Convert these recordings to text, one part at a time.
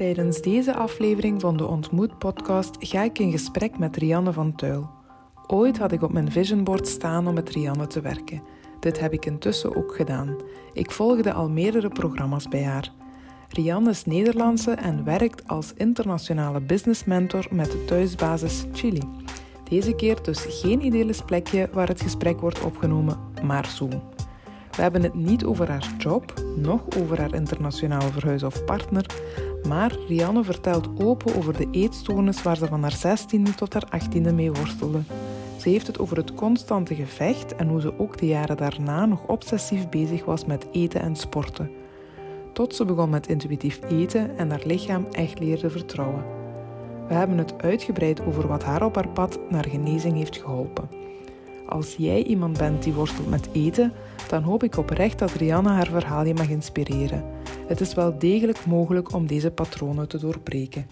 Tijdens deze aflevering van de Ontmoet podcast ga ik in gesprek met Rianne van Tuil. Ooit had ik op mijn visionboard staan om met Rianne te werken. Dit heb ik intussen ook gedaan. Ik volgde al meerdere programma's bij haar. Rianne is Nederlandse en werkt als internationale business mentor met de thuisbasis Chili. Deze keer dus geen idyllisch plekje waar het gesprek wordt opgenomen, maar Zoom. We hebben het niet over haar job, nog over haar internationale verhuis of partner, maar Rianne vertelt open over de eetstoornis waar ze van haar 16e tot haar 18e mee worstelde. Ze heeft het over het constante gevecht en hoe ze ook de jaren daarna nog obsessief bezig was met eten en sporten. Tot ze begon met intuïtief eten en haar lichaam echt leerde vertrouwen. We hebben het uitgebreid over wat haar op haar pad naar genezing heeft geholpen. Als jij iemand bent die worstelt met eten, dan hoop ik oprecht dat Rianne haar verhaal je mag inspireren. Het is wel degelijk mogelijk om deze patronen te doorbreken.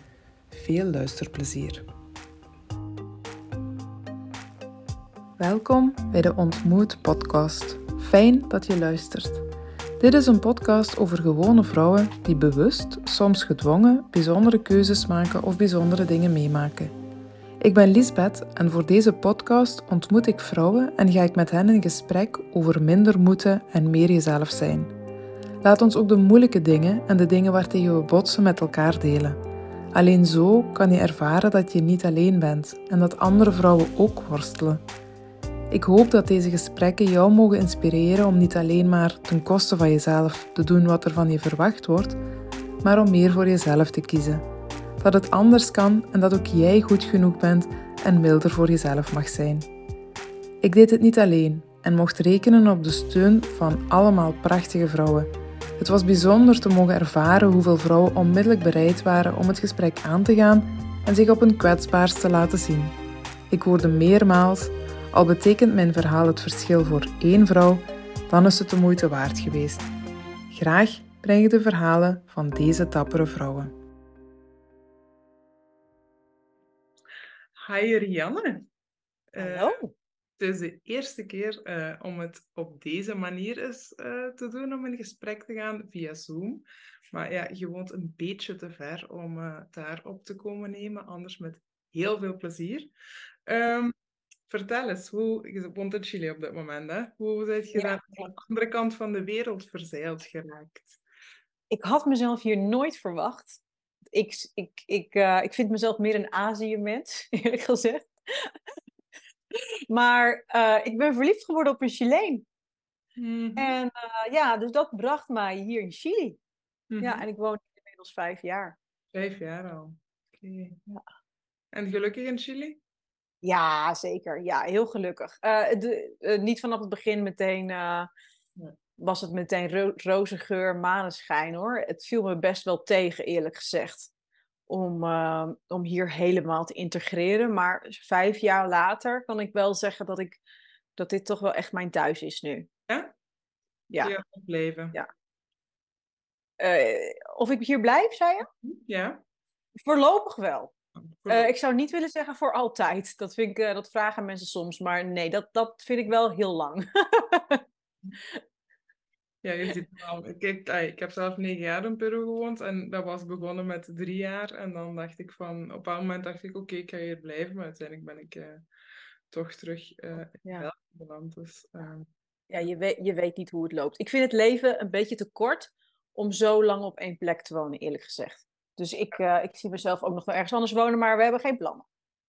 Veel luisterplezier. Welkom bij de Ontmoet podcast. Fijn dat je luistert. Dit is een podcast over gewone vrouwen die bewust, soms gedwongen, bijzondere keuzes maken of bijzondere dingen meemaken. Ik ben Lisbeth en voor deze podcast ontmoet ik vrouwen en ga ik met hen in gesprek over minder moeten en meer jezelf zijn. Laat ons ook de moeilijke dingen en de dingen waartegen we botsen met elkaar delen. Alleen zo kan je ervaren dat je niet alleen bent en dat andere vrouwen ook worstelen. Ik hoop dat deze gesprekken jou mogen inspireren om niet alleen maar ten koste van jezelf te doen wat er van je verwacht wordt, maar om meer voor jezelf te kiezen. Dat het anders kan en dat ook jij goed genoeg bent en milder voor jezelf mag zijn. Ik deed het niet alleen en mocht rekenen op de steun van allemaal prachtige vrouwen. Het was bijzonder te mogen ervaren hoeveel vrouwen onmiddellijk bereid waren om het gesprek aan te gaan en zich op hun kwetsbaarst te laten zien. Ik hoorde meermaals al betekent mijn verhaal het verschil voor één vrouw, dan is het de moeite waard geweest. Graag breng ik de verhalen van deze dappere vrouwen. Hi Rianne. Hallo. Uh, het is de eerste keer uh, om het op deze manier eens uh, te doen, om in gesprek te gaan via Zoom. Maar ja, je woont een beetje te ver om daar op te komen nemen, anders met heel veel plezier. Um, Vertel eens, hoe, je woont in Chili op dit moment, hè? Hoe ben je ja, aan de andere kant van de wereld verzeild geraakt? Ik had mezelf hier nooit verwacht. Ik, ik, ik, uh, ik vind mezelf meer een Azië-mens, eerlijk gezegd. maar uh, ik ben verliefd geworden op een Chileen. Mm -hmm. En uh, ja, dus dat bracht mij hier in Chili. Mm -hmm. Ja, en ik woon inmiddels vijf jaar. Vijf jaar al. Okay. Ja. En gelukkig in Chili? Ja, zeker. Ja, heel gelukkig. De, niet vanaf het begin meteen was het meteen ro roze geur, maneschijn hoor. Het viel me best wel tegen, eerlijk gezegd. Om, om hier helemaal te integreren. Maar vijf jaar later kan ik wel zeggen dat, ik, dat dit toch wel echt mijn thuis is nu. Ja? Ja. ja leven. Ja. of ik hier blijf, zei je? Ja. Voorlopig wel. Uh, ik zou niet willen zeggen voor altijd. Dat, vind ik, uh, dat vragen mensen soms. Maar nee, dat, dat vind ik wel heel lang. ja, je ziet wel. Ik, ik heb zelf negen jaar in Peru gewoond. En dat was begonnen met drie jaar. En dan dacht ik van... Op een moment dacht ik, oké, okay, ik ga hier blijven. Maar uiteindelijk ben ik uh, toch terug in ja. beland. Dus, ja, je weet, je weet niet hoe het loopt. Ik vind het leven een beetje te kort om zo lang op één plek te wonen, eerlijk gezegd. Dus ik, uh, ik zie mezelf ook nog wel ergens anders wonen, maar we hebben geen plannen.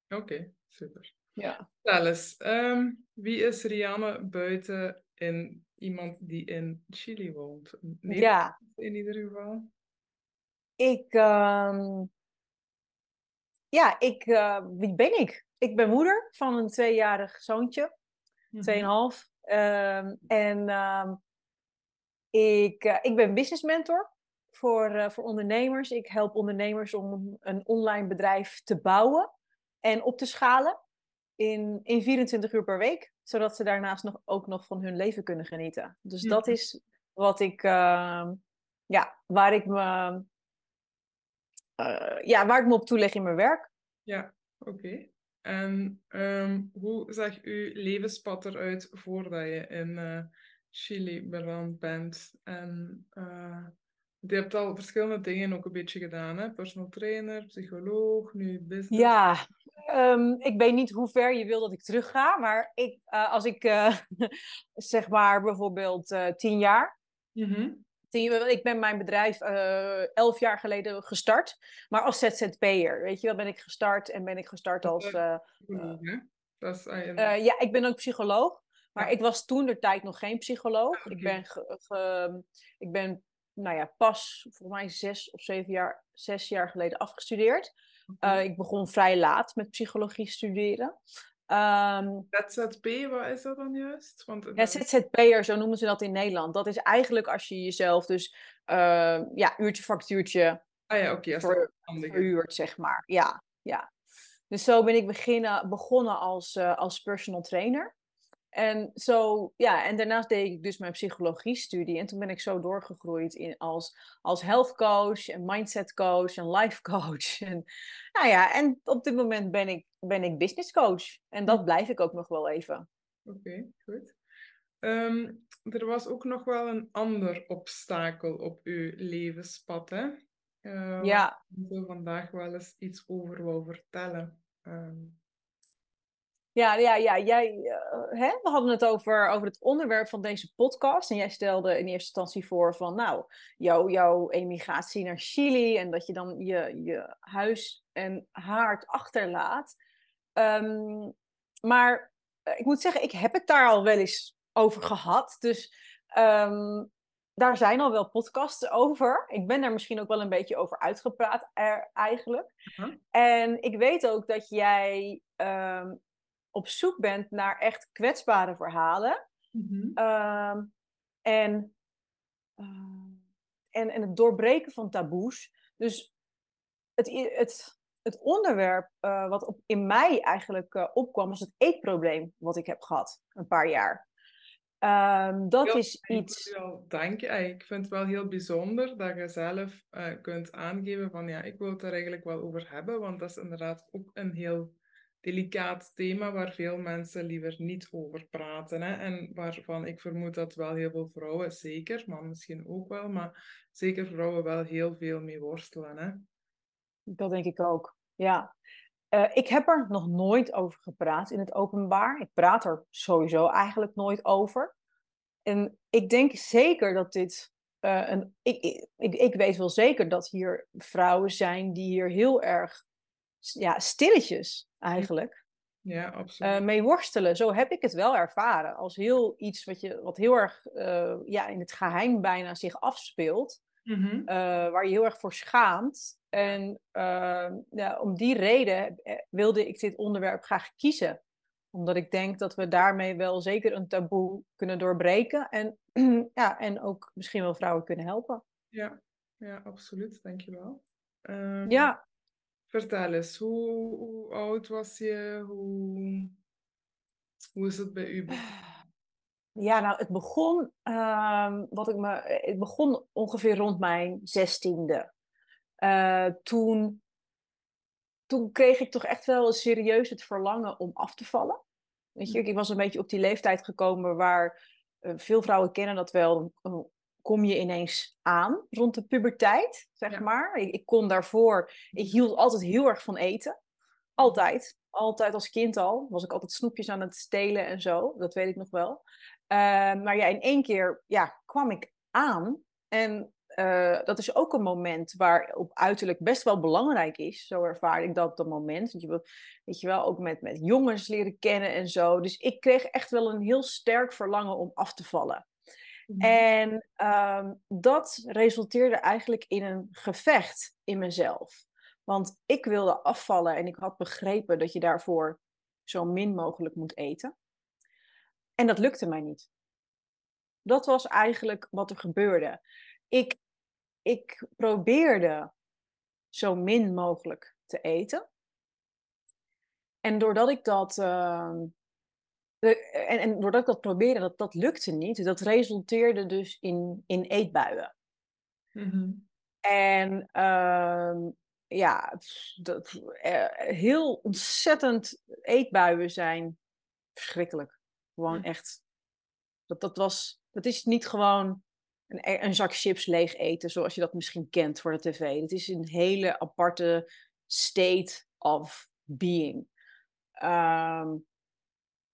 Oké, okay, super. Ja. Eens, um, wie is Rianne buiten in iemand die in Chili woont? Nee, ja. In ieder geval. Ik, um, ja, ik, uh, wie ben ik? Ik ben moeder van een tweejarig zoontje, mm tweeënhalf. Um, en ik, uh, ik ben business mentor voor, uh, voor ondernemers. Ik help ondernemers om een online bedrijf te bouwen en op te schalen in, in 24 uur per week, zodat ze daarnaast nog, ook nog van hun leven kunnen genieten. Dus ja. dat is wat ik, uh, ja, waar ik me, uh, ja, waar ik me op toeleg in mijn werk. Ja, oké. Okay. En um, hoe zag uw levenspad eruit voordat je in Chili beland bent? En Je hebt al verschillende dingen ook een beetje gedaan, hè? Personal trainer, psycholoog, nu business. Ja, ehm, ik weet niet hoe ver je wil dat ik terug ga, maar ik, uh, als ik uh, zeg maar bijvoorbeeld uh, tien jaar. Mm ik ben mijn bedrijf elf jaar geleden gestart, maar als ZZP'er. Weet je wel, ben ik gestart en ben ik gestart als. Dat is, ja, ik ben ook psycholoog. Maar ik was toen de tijd nog geen psycholoog. Okay. Ik, ben ge, ik ben nou ja, pas volgens mij zes of zeven jaar, zes jaar geleden afgestudeerd. Uh, ik begon vrij laat met psychologie studeren. Um, ZZP, wat is dat dan juist? Want, ja, ZZP'er, zo noemen ze dat in Nederland. Dat is eigenlijk als je jezelf dus, uh, ja, uurtje factuurtje ah, ja, okay, ver, verhuurt, zeg maar. Ja, ja. Dus zo ben ik beginnen, begonnen als, uh, als personal trainer. En zo, ja, en daarnaast deed ik dus mijn psychologie-studie. En toen ben ik zo doorgegroeid in als, als health coach en mindset coach en life coach. En, nou ja, en op dit moment ben ik, ben ik business coach. En dat blijf ik ook nog wel even. Oké, goed. Um, er was ook nog wel een ander obstakel op uw levenspad, hè? Uh, ja. Ik wil vandaag wel eens iets over wil vertellen. Um, ja, ja, ja jij, uh, hè? we hadden het over, over het onderwerp van deze podcast. En jij stelde in eerste instantie voor van, nou, jou, jouw emigratie naar Chili en dat je dan je, je huis en haard achterlaat. Um, maar uh, ik moet zeggen, ik heb het daar al wel eens over gehad. Dus um, daar zijn al wel podcasts over. Ik ben daar misschien ook wel een beetje over uitgepraat er, eigenlijk. Uh -huh. En ik weet ook dat jij um, op zoek bent naar echt kwetsbare verhalen. Mm-hmm. uh, en, uh, en, en het doorbreken van taboes. Dus het, het, het onderwerp uh, wat op, in mij eigenlijk uh, opkwam, was het eetprobleem wat ik heb gehad een paar jaar. Um, dat is iets. Dank je. Ik vind het wel heel bijzonder dat je zelf uh, kunt aangeven van ja, ik wil het er eigenlijk wel over hebben, want dat is inderdaad ook een heel delicaat thema waar veel mensen liever niet over praten. Hè? En waarvan ik vermoed dat wel heel veel vrouwen, zeker, maar misschien ook wel, maar zeker vrouwen wel heel veel mee worstelen. Hè? Dat denk ik ook, ja. Uh, ik heb er nog nooit over gepraat in het openbaar. Ik praat er sowieso eigenlijk nooit over. En ik denk zeker dat dit. Uh, een, ik, ik, ik weet wel zeker dat hier vrouwen zijn die hier heel erg ja, stilletjes eigenlijk. Ja, absoluut. Uh, mee worstelen. Zo heb ik het wel ervaren. Als heel iets wat, je, wat heel erg uh, ja, in het geheim bijna zich afspeelt. Mm -hmm. uh, waar je heel erg voor schaamt. En ja, om die reden wilde ik dit onderwerp graag kiezen. Omdat ik denk dat we daarmee wel zeker een taboe kunnen doorbreken. En, ja, en ook misschien wel vrouwen kunnen helpen. Ja, ja absoluut. Dankjewel. Um... Ja, Vertel eens, hoe, hoe oud was je? Hoe, hoe is het bij u? Ja, nou, het begon, uh, wat ik me, het begon ongeveer rond mijn zestiende. Uh, toen, toen kreeg ik toch echt wel serieus het verlangen om af te vallen. Weet je, ik was een beetje op die leeftijd gekomen waar uh, veel vrouwen kennen dat wel kom je ineens aan rond de puberteit, zeg maar. Ik, ik, kon daarvoor, ik hield altijd heel erg van eten. Altijd. Altijd als kind al. Was ik altijd snoepjes aan het stelen en zo. Dat weet ik nog wel. Uh, maar ja, in één keer ja, kwam ik aan. En uh, dat is ook een moment waar op uiterlijk best wel belangrijk is. Zo ervaar ik dat op dat moment. Want je wil, weet je wel, ook met, met jongens leren kennen en zo. Dus ik kreeg echt wel een heel sterk verlangen om af te vallen. Mhm. En um, dat resulteerde eigenlijk in een gevecht in mezelf. Want ik wilde afvallen en ik had begrepen dat je daarvoor zo min mogelijk moet eten. En dat lukte mij niet. Dat was eigenlijk wat er gebeurde. Ik, ik probeerde zo min mogelijk te eten. En doordat ik dat uh, en, en doordat ik dat probeerde, dat, dat lukte niet. Dat resulteerde dus in, in eetbuien. Mm-hmm. En uh, ja, dat, uh, heel ontzettend eetbuien zijn verschrikkelijk. Gewoon echt. Dat, dat, was, dat is niet gewoon een, een zak chips leeg eten, zoals je dat misschien kent voor de tv. Het is een hele aparte state of being. Ehm,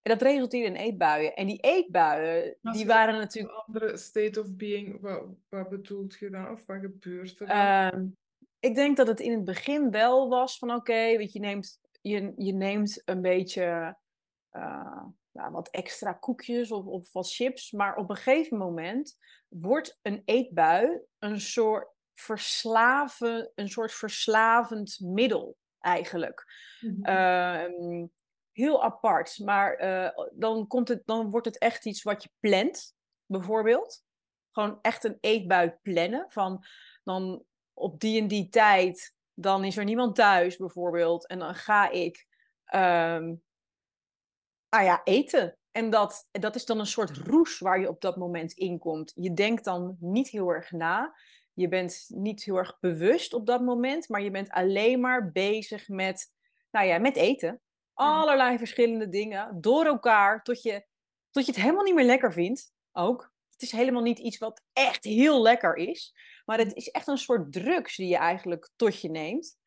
en dat resulteerde in eetbuien. En die eetbuien, die waren natuurlijk... Een andere state of being, wat, wat bedoelt je dan? Of wat gebeurt er dan? ik denk dat het in het begin wel was van oké, weet je, neemt, je, je neemt een beetje uh, nou, wat extra koekjes of, of wat chips. Maar op een gegeven moment wordt een eetbui een soort verslaven, een soort verslavend middel eigenlijk. Ehm, heel apart. Maar uh, dan, komt het, dan wordt het echt iets wat je plant, bijvoorbeeld. Gewoon echt een eetbui plannen. Van dan op die en die tijd, dan is er niemand thuis bijvoorbeeld. En dan ga ik um, ja, eten. En dat, dat is dan een soort roes waar je op dat moment in komt. Je denkt dan niet heel erg na. Je bent niet heel erg bewust op dat moment, maar je bent alleen maar bezig met, nou ja, met eten. Allerlei verschillende dingen door elkaar tot je, tot je het helemaal niet meer lekker vindt. Ook. Het is helemaal niet iets wat echt heel lekker is. Maar het is echt een soort drugs die je eigenlijk tot je neemt.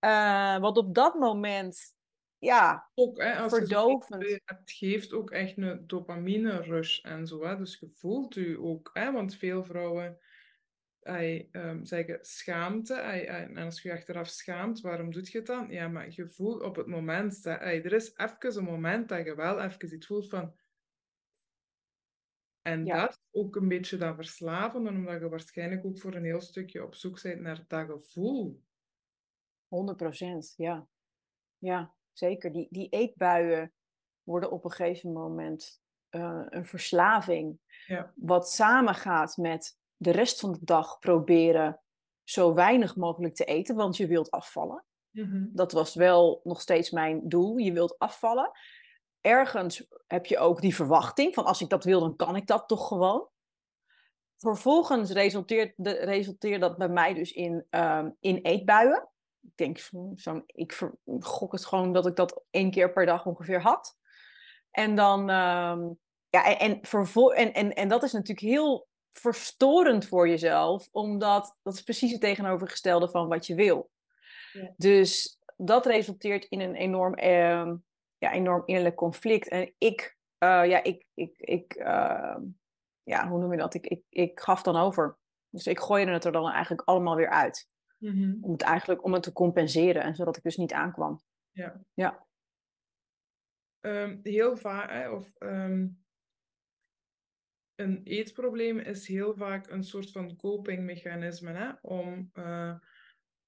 Uh, wat op dat moment, ja, ook, hè, als verdovend. Je het geeft ook echt een dopamine rush en zo. Hè? Dus je voelt u ook, hè? want veel vrouwen hij, um, zeggen schaamte. Hij, en als je achteraf schaamt, waarom doe je het dan? Ja, maar je voelt op het moment, dat, hij, er is even een moment dat je wel even iets voelt van en dat ook een beetje dat verslaven, omdat je waarschijnlijk ook voor een heel stukje op zoek bent naar dat gevoel. 100 procent, ja. Ja, zeker. Die, die eetbuien worden op een gegeven moment uh, een verslaving. Ja. Wat samengaat met de rest van de dag proberen zo weinig mogelijk te eten, want je wilt afvallen. Mm Dat was wel nog steeds mijn doel. Je wilt afvallen ergens heb je ook die verwachting van als ik dat wil, dan kan ik dat toch gewoon. Vervolgens resulteert, de, resulteert dat bij mij dus in, um, in eetbuien. Ik denk, zo, ik gok het gewoon dat ik dat één keer per dag ongeveer had. En dan, um, ja, en, en, en, en, en dat is natuurlijk heel verstorend voor jezelf, omdat dat is precies het tegenovergestelde van wat je wil. Ja. Dus dat resulteert in een enorm uh, ja, enorm innerlijk conflict. En ik, uh, ja, ik, ik, ik uh, ja, hoe noem je dat? Ik, ik, ik gaf dan over. Dus ik gooide het er dan eigenlijk allemaal weer uit. Mm -hmm. Om het eigenlijk om het te compenseren en zodat ik dus niet aankwam. Ja. ja. Um, heel vaak, of um, een eetprobleem is heel vaak een soort van copingmechanisme hè, om, uh,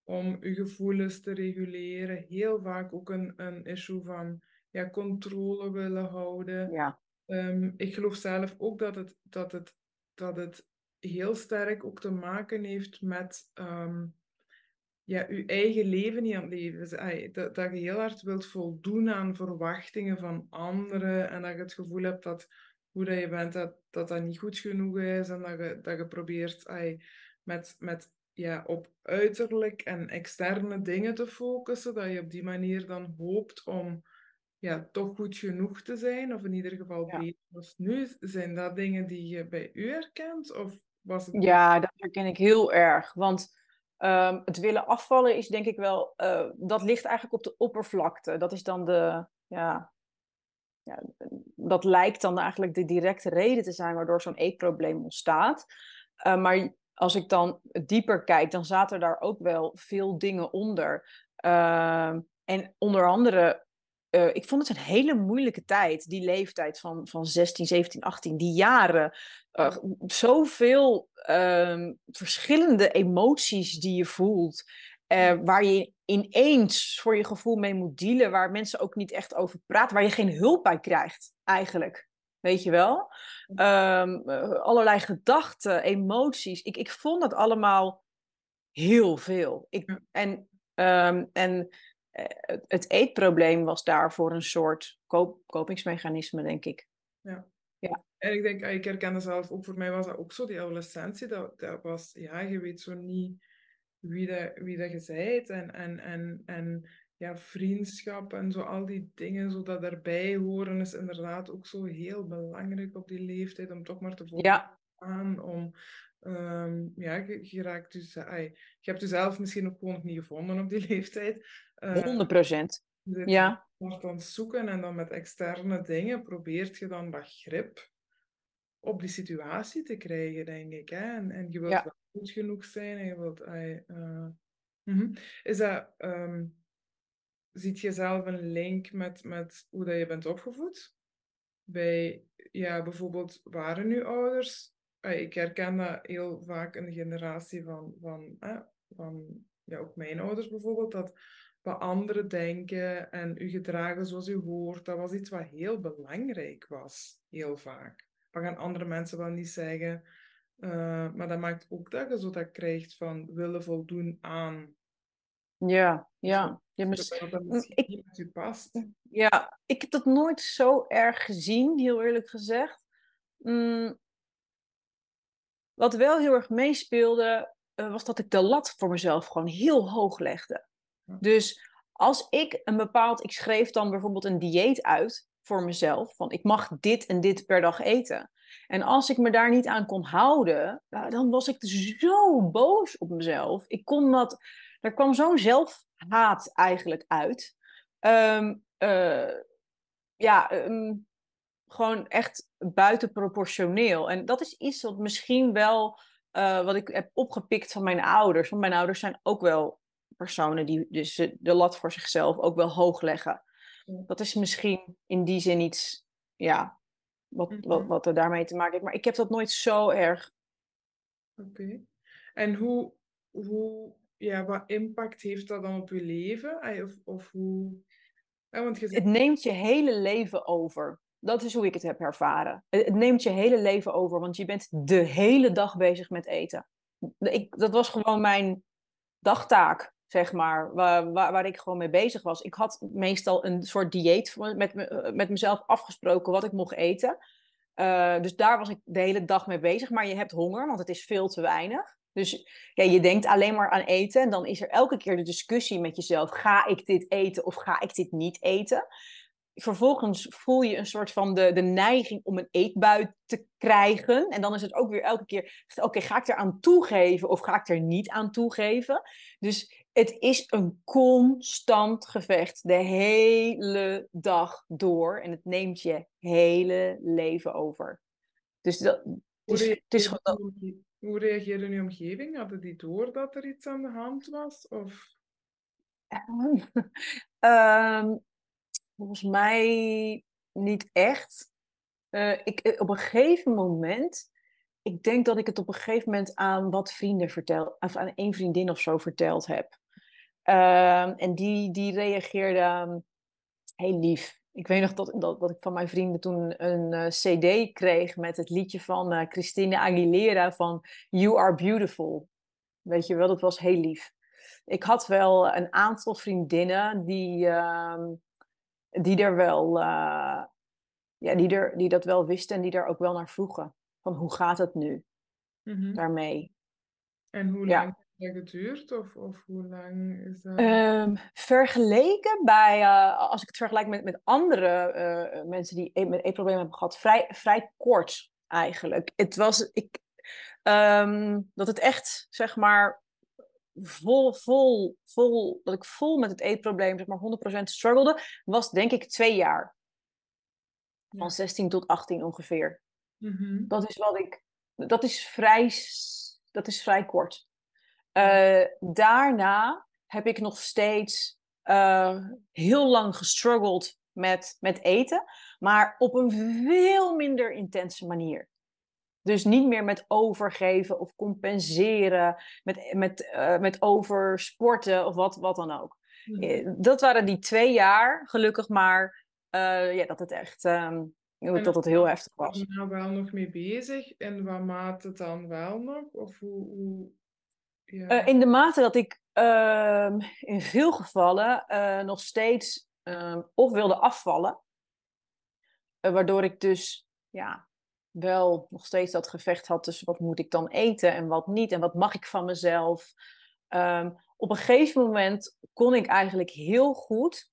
om je gevoelens te reguleren. Heel vaak ook een, een issue van ja, controle willen houden. Ja. Um, ik geloof zelf ook dat het, dat, het, dat het heel sterk ook te maken heeft met um, ja, je eigen leven niet aan het leven. Dat, dat je heel hard wilt voldoen aan verwachtingen van anderen en dat je het gevoel hebt dat hoe dat je bent, dat dat, dat niet goed genoeg is en dat je, dat je probeert met, met, ja, op uiterlijk en externe dingen te focussen, dat je op die manier dan hoopt om ja, toch goed genoeg te zijn, of in ieder geval ja. beter als nu. Zijn dat dingen die je bij u herkent? Of was het... Ja, dat herken ik heel erg. Want um, het willen afvallen is denk ik wel, uh, dat ligt eigenlijk op de oppervlakte. Dat is dan de, ja, dat lijkt dan eigenlijk de directe reden te zijn waardoor zo'n eetprobleem ontstaat. Uh, maar als ik dan dieper kijk, dan zaten daar ook wel veel dingen onder. Uh, en onder andere uh, ik vond het een hele moeilijke tijd, die leeftijd van, van 16, 17, 18, die jaren. Zoveel uh, verschillende emoties die je voelt, waar je ineens voor je gevoel mee moet dealen, waar mensen ook niet echt over praten, waar je geen hulp bij krijgt, eigenlijk. Weet je wel? Um, allerlei gedachten, emoties. Ik, ik vond dat allemaal heel veel. Ik, en, um, en eh, het eetprobleem was daarvoor een soort koop, kopingsmechanisme, denk ik. Ja. ja. En ik denk, ik herkende zelf ook, voor mij was dat ook zo, die adolescentie, dat, dat was, ja, je weet zo niet wie dat, wie dat je bent en, en, en, en ja, vriendschap en zo, al die dingen, zo dat erbij horen, is inderdaad ook zo heel belangrijk op die leeftijd, om toch maar te volgen ja. aan, om ehm, ja, je, je raakt dus, ai, je hebt jezelf misschien ook gewoon niet gevonden op die leeftijd. Uh, 100 procent. Ja. aan het zoeken en dan met externe dingen probeert je dan dat grip op die situatie te krijgen, denk ik. Hè? En, en je wilt genoeg zijn wilt... Uh, Is dat... Um, ziet je zelf een link met, met hoe dat je bent opgevoed? Bij, ja, bijvoorbeeld, waren nu ouders... ik herken dat heel vaak in de generatie van, van, eh, van ja, ook mijn ouders bijvoorbeeld, dat wat anderen denken en u gedragen zoals u hoort, dat was iets wat heel belangrijk was, heel vaak. Dat gaan andere mensen wel niet zeggen. Uh, maar dat maakt ook dat je zo dat krijgt van willen voldoen aan. Ja, ja. ja mis... Dat dat misschien ik, niet met past. Ja, ik heb dat nooit zo erg gezien, heel eerlijk gezegd. Mm. Wat wel heel erg meespeelde, uh, was dat ik de lat voor mezelf gewoon heel hoog legde. Dus als ik een bepaald, ik schreef dan bijvoorbeeld een dieet uit voor mezelf, van ik mag dit en dit per dag eten. En als ik me daar niet aan kon houden, dan was ik zo boos op mezelf. Ik kon dat, er kwam zo'n zelfhaat eigenlijk uit. Um, uh, ja, um, gewoon echt buitenproportioneel. En dat is iets wat misschien wel, uh, wat ik heb opgepikt van mijn ouders. Want mijn ouders zijn ook wel personen die dus de lat voor zichzelf ook wel hoog leggen. Dat is misschien in die zin iets, ja, wat, wat, mhm. wat er daarmee te maken heeft. Maar ik heb dat nooit zo erg. Oké. En hoe, hoe, ja, wat impact heeft dat dan op je leven? Of, of hoe... Ja, want je... Het neemt je hele leven over. Dat is hoe ik het heb ervaren. Het neemt je hele leven over, want je bent de hele dag bezig met eten. Ik, dat was gewoon mijn dagtaak zeg maar, waar, waar, waar, ik gewoon mee bezig was. Ik had meestal een soort dieet met, me, met mezelf afgesproken wat ik mocht eten. Uh, dus daar was ik de hele dag mee bezig. Maar je hebt honger, want het is veel te weinig. Dus ja, je denkt alleen maar aan eten. En dan is er elke keer de discussie met jezelf: ga ik dit eten of ga ik dit niet eten? vervolgens voel je een soort van de, de neiging om een eetbui te krijgen. En dan is het ook weer elke keer, oké, ga ik er aan toegeven of ga ik er niet aan toegeven? Dus het is een constant gevecht de hele dag door. En het neemt je hele leven over. Dus dat, het is, het is gewoon... Hoe reageerde je omgeving? Hadden die door dat er iets aan de hand was? Of... um, Volgens mij niet echt. Uh, ik, eh, op een gegeven moment, ik denk dat ik het op een gegeven moment aan wat vrienden vertel, of aan één vriendin of zo verteld heb. Uh, en die, die reageerde um, heel lief. Ik weet nog dat, dat, dat ik van mijn vrienden toen een uh, CD kreeg met het liedje van uh, Christina Aguilera van You Are Beautiful. Weet je wel, dat was heel lief. Ik had wel een aantal vriendinnen die, uh, die er wel, uh, ja, die, er, die dat wel wisten en die daar ook wel naar vroegen. Van hoe gaat het nu mm-hmm. daarmee? En hoe lang het geduurd? Of, of hoe lang is dat? Um, vergeleken bij, uh, als ik het vergelijk met, met andere uh, mensen die e-, met eetproblemen hebben gehad, vrij, vrij kort eigenlijk. Het was, ik, um, dat het echt, zeg maar, vol, vol, vol, dat ik vol met het eetprobleem, zeg maar 100% struggelde, was denk ik twee jaar. Van 16 tot 18 ongeveer. Mm-hmm. Dat is wat ik, dat is vrij, dat is vrij kort. Uh, daarna heb ik nog steeds uh, heel lang gestruggeld met, met eten, maar op een veel minder intense manier. Dus niet meer met overgeven of compenseren, met, met, uh, met oversporten of wat, wat dan ook. Mm. Dat waren die twee jaar, gelukkig maar, uh, ja, dat het echt um, dat het heel heftig was. Ben je nou wel nog mee bezig? En wat mate dan wel nog? Of hoe, hoe uh, in de mate dat ik ehm, in veel gevallen nog steeds ehm, of wilde afvallen, waardoor ik dus ja, wel nog steeds dat gevecht had tussen wat moet ik dan eten en wat niet en wat mag ik van mezelf. Um, op een gegeven moment kon ik eigenlijk heel goed,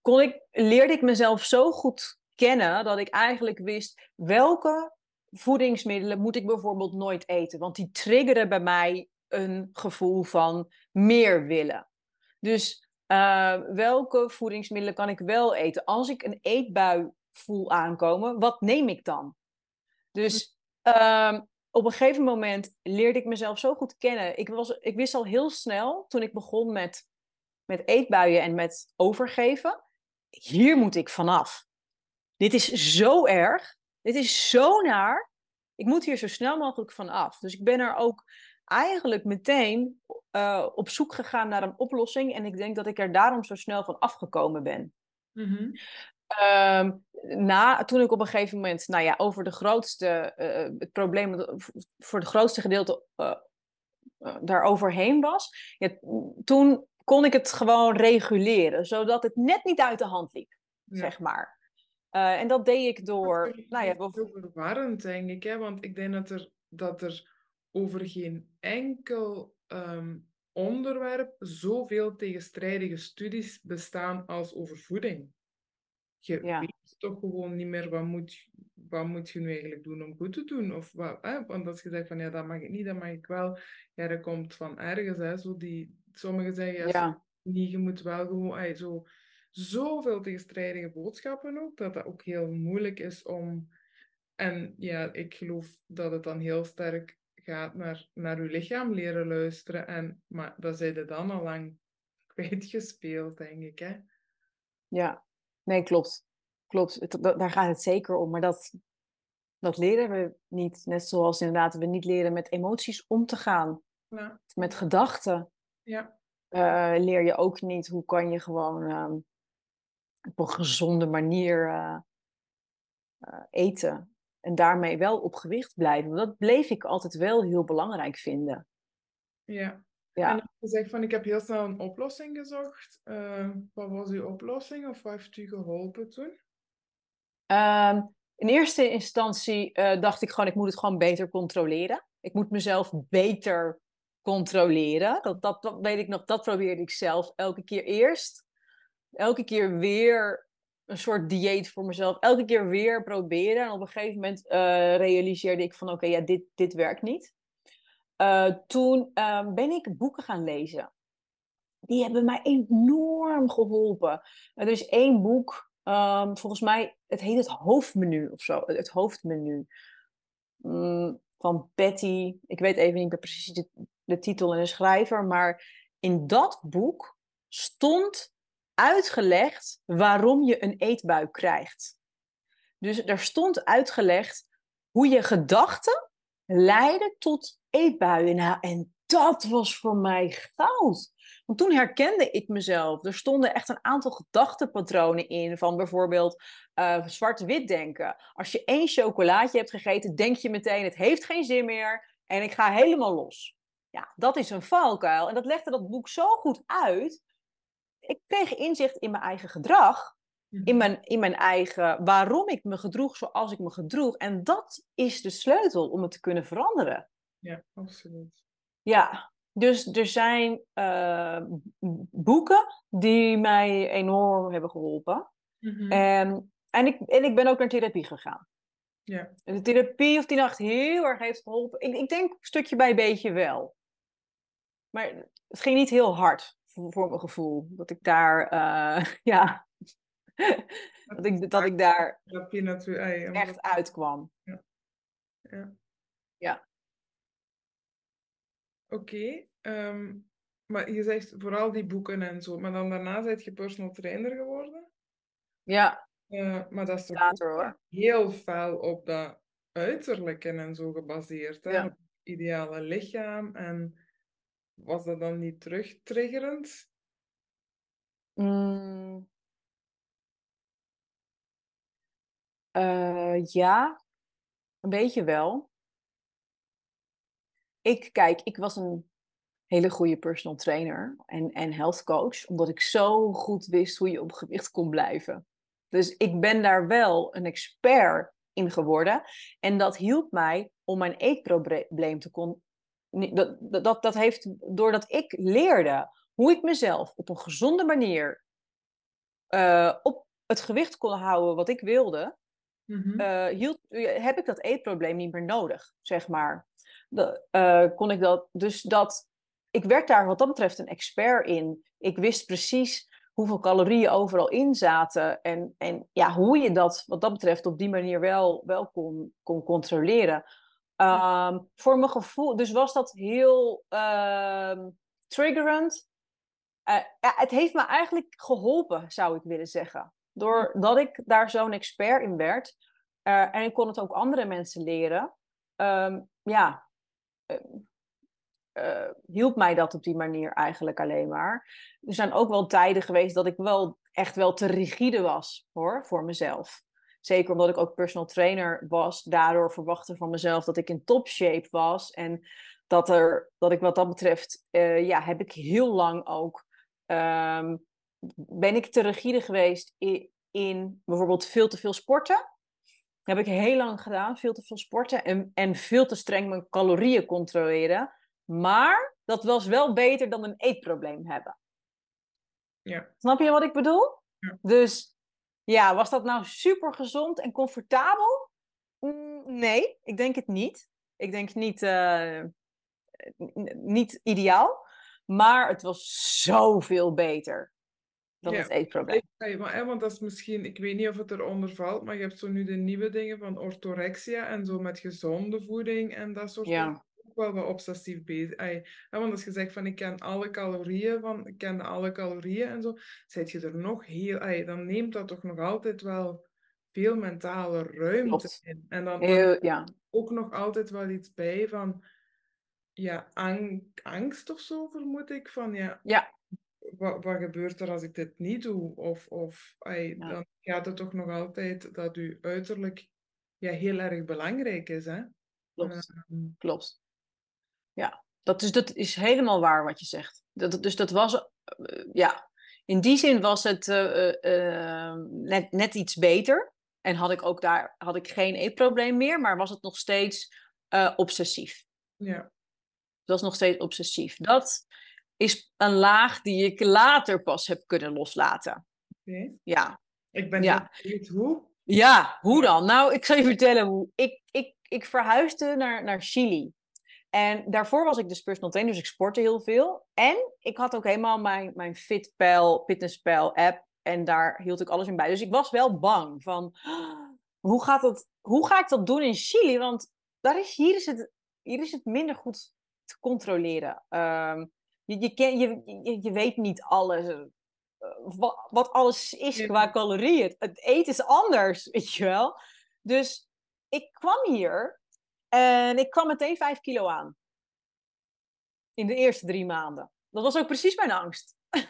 kon ik, leerde ik mezelf zo goed kennen dat ik eigenlijk wist welke voedingsmiddelen moet ik bijvoorbeeld nooit eten, want die triggeren bij mij een gevoel van meer willen. Dus uh, welke voedingsmiddelen kan ik wel eten? Als ik een eetbui voel aankomen, wat neem ik dan? Dus uh, op een gegeven moment leerde ik mezelf zo goed kennen. Ik, was, ik wist al heel snel, toen ik begon met, met eetbuien en met overgeven, hier moet ik vanaf. Dit is zo erg. Dit is zo naar. Ik moet hier zo snel mogelijk van af. Dus ik ben er ook eigenlijk meteen uh, op zoek gegaan naar een oplossing. En ik denk dat ik er daarom zo snel van afgekomen ben. Mm -hmm. na, toen ik op een gegeven moment, nou ja, over de grootste, uh, het probleem, voor het grootste gedeelte uh, daar overheen was, ja, toen kon ik het gewoon reguleren, zodat het net niet uit de hand liep, zeg maar. En dat deed ik door. Dat nou ja, heel verwarrend, denk ik, hè? want ik denk dat er, dat er over geen enkel um, onderwerp zoveel tegenstrijdige studies bestaan als over voeding. Je weet toch gewoon niet meer wat moet, wat moet je nu eigenlijk doen om goed te doen. Of wat, hè? Want als je zegt van ja, dat mag ik niet, dat mag ik wel. Ja, dat komt van ergens. Hè? Zo die, sommigen zeggen ja, niet, je moet wel gewoon... Ay, zo, zoveel tegenstrijdige boodschappen ook, dat dat ook heel moeilijk is om... En ja, ik geloof dat het dan heel sterk gaat naar, naar uw lichaam leren luisteren. En, maar dat zijn er dan al lang kwijtgespeeld, denk ik. Hè? Ja, nee, klopt. Klopt, daar gaat het zeker om. Maar dat, dat leren we niet. Net zoals inderdaad we niet leren met emoties om te gaan. Ja. Met gedachten. Ja. Uh, leer je ook niet hoe kan je gewoon uh, op een gezonde manier uh, eten en daarmee wel op gewicht blijven. Want dat bleef ik altijd wel heel belangrijk vinden. Ja. ja. En je zegt van ik heb heel snel een oplossing gezocht. Uh, wat was uw oplossing of wat heeft u geholpen toen? Uh, in eerste instantie dacht ik gewoon, ik moet het gewoon beter controleren. Ik moet mezelf beter controleren. Dat, dat, dat weet ik nog, dat probeerde ik zelf elke keer eerst. Elke keer weer een soort dieet voor mezelf. Elke keer weer proberen. En op een gegeven moment uh, realiseerde ik van oké, ja, dit, dit werkt niet. Uh, toen uh, ben ik boeken gaan lezen. Die hebben mij enorm geholpen. er is één boek, um, volgens mij, het heet het hoofdmenu of zo. Het hoofdmenu. Mm, van Betty. Ik weet even niet meer precies de titel en de schrijver. Maar in dat boek stond uitgelegd waarom je een eetbui krijgt. Dus er stond uitgelegd hoe je gedachten leiden tot eetbuien. Nou, en dat was voor mij goud. Want toen herkende ik mezelf. Er stonden echt een aantal gedachtenpatronen in. Van bijvoorbeeld uh, zwart-wit denken. Als je één chocolaatje hebt gegeten, denk je meteen: het heeft geen zin meer. En ik ga helemaal los. Ja, dat is een valkuil. En dat legde dat boek zo goed uit ik kreeg inzicht in mijn eigen gedrag. In mhm. mijn, in mijn eigen waarom ik me gedroeg zoals ik me gedroeg. En dat is de sleutel om het te kunnen veranderen. Ja, absoluut. Ja, dus er zijn uh, boeken die mij enorm hebben geholpen. Mm en, en, ik, en ik ben ook naar therapie gegaan. Ja. En de therapie of die nacht heel erg heeft geholpen. Ik, ik denk stukje bij beetje wel. Maar het ging niet heel hard voor mijn gevoel. Dat ik daar, uh, ja, dat, ik, dat ik daar echt uitkwam. Ja. Ja. ja. Oké, okay, um, ehm, maar je zegt vooral die boeken en zo, maar dan daarna ben je personal trainer geworden? Ja. Uh, maar dat is toch Later, hoor. heel fel op dat uiterlijke en zo gebaseerd, hè? Ja. Op het ideale lichaam en was dat dan niet terugtriggerend? Mm. Uh, ja, een beetje wel. Ik, kijk, ik was een hele goede personal trainer en, en health coach, omdat ik zo goed wist hoe je op gewicht kon blijven. Dus ik ben daar wel een expert in geworden. En dat hielp mij om mijn eetprobleem te, kon, dat, dat, dat heeft, doordat ik leerde hoe ik mezelf op een gezonde manier uh, op het gewicht kon houden wat ik wilde, mhm. eh, hield, heb ik dat eetprobleem niet meer nodig, zeg maar. De, uh, kon ik dat, dus dat, ik werd daar wat dat betreft een expert in. Ik wist precies hoeveel calorieën overal in zaten. En, en ja, hoe je dat wat dat betreft op die manier wel, wel kon, kon controleren. Ehm, voor mijn gevoel, dus was dat heel uh, triggerend. Uh, ja, het heeft me eigenlijk geholpen, zou ik willen zeggen. Doordat ik daar zo'n expert in werd. Uh, en ik kon het ook andere mensen leren. Um, ja, uh, hielp mij dat op die manier eigenlijk alleen maar. Er zijn ook wel tijden geweest dat ik wel echt wel te rigide was hoor, voor mezelf. Zeker omdat ik ook personal trainer was. Daardoor verwachtte van mezelf dat ik in top shape was. En dat, er, dat ik wat dat betreft, uh, ja, heb ik heel lang ook. Um, ben ik te rigide geweest in, in bijvoorbeeld veel te veel sporten. Dat heb ik heel lang gedaan, veel te veel sporten. En, en veel te streng mijn calorieën controleren. Maar dat was wel beter dan een eetprobleem hebben. Ja. Snap je wat ik bedoel? Ja. Dus ja, was dat nou super gezond en comfortabel? Mm, nee, ik denk het niet. Ik denk niet, uh, niet ideaal. Maar het was zoveel beter dan ja. het eetprobleem. Ja, maar, want dat is misschien, ik weet niet of het eronder valt, maar je hebt zo nu de nieuwe dingen van orthorexia en zo met gezonde voeding en dat soort ja wel wat obsessief bezig. Ay, want als je zegt van ik ken alle calorieën, van ik ken alle calorieën en zo, zet je er nog heel, ay, dan neemt dat toch nog altijd wel veel mentale ruimte in. En dan, heel, ja. ook nog altijd wel iets bij van ja, angst of zo, vermoed ik. Van ja, ja. Wat, wat gebeurt er als ik dit niet doe? Of, of ay, dan gaat het toch nog altijd dat uw uiterlijk ja, heel erg belangrijk is. Hè? Klopt. Klopt. Ja, dat is, dat is helemaal waar wat je zegt. Dat, dus dat was, uh, ja, in die zin was het uh, net, net iets beter. En had ik ook daar had ik geen eetprobleem meer, maar was het nog steeds obsessief. Ja. Het was nog steeds obsessief. Dat is een laag die ik later pas heb kunnen loslaten. Okay. Ja. Ik ben ja. benieuwd hoe. Ja, hoe dan? Nou, ik zal je vertellen hoe. Ik, ik, ik verhuisde naar, naar Chili. En daarvoor was ik dus personal trainer, dus ik sportte heel veel. En ik had ook helemaal mijn, mijn FitPal, FitnessPal app. En daar hield ik alles in bij. Dus ik was wel bang van, hoe, gaat dat, hoe ga ik dat doen in Chili? Want daar is, hier, is het, hier is het minder goed te controleren. Um, je, je, ken, je, je, je, weet niet alles. Uh, wat, wat, alles is qua calorieën. Het, het eten is anders, weet je wel. Dus ik kwam hier en ik kwam meteen 5 kilo aan. In de eerste drie maanden. Dat was ook precies mijn angst.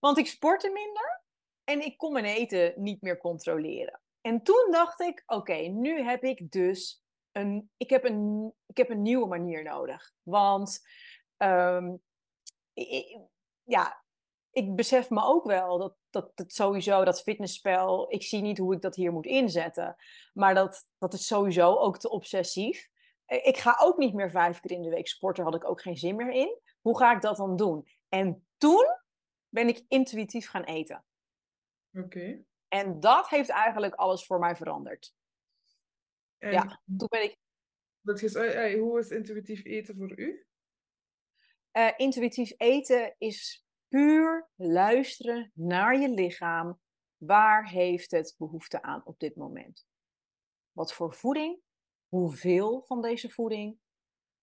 Want ik sportte minder en ik kon mijn eten niet meer controleren. En toen dacht ik, oké, nu heb ik dus een, ik heb een, ik heb een nieuwe manier nodig. Want ik, ja, ik besef me ook wel dat, dat het sowieso, dat fitnessspel, ik zie niet hoe ik dat hier moet inzetten. Maar dat, dat is sowieso ook te obsessief. Eh, ik ga ook niet meer vijf keer in de week sporten, had ik ook geen zin meer in. Hoe ga ik dat dan doen? En toen ben ik intuïtief gaan eten. Oké. En dat heeft eigenlijk alles voor mij veranderd. En ja, toen ben ik. Dat is, eh, eh, hoe is intuïtief eten voor u? Uh, intuïtief eten is puur luisteren naar je lichaam. Waar heeft het behoefte aan op dit moment? Wat voor voeding? Hoeveel van deze voeding?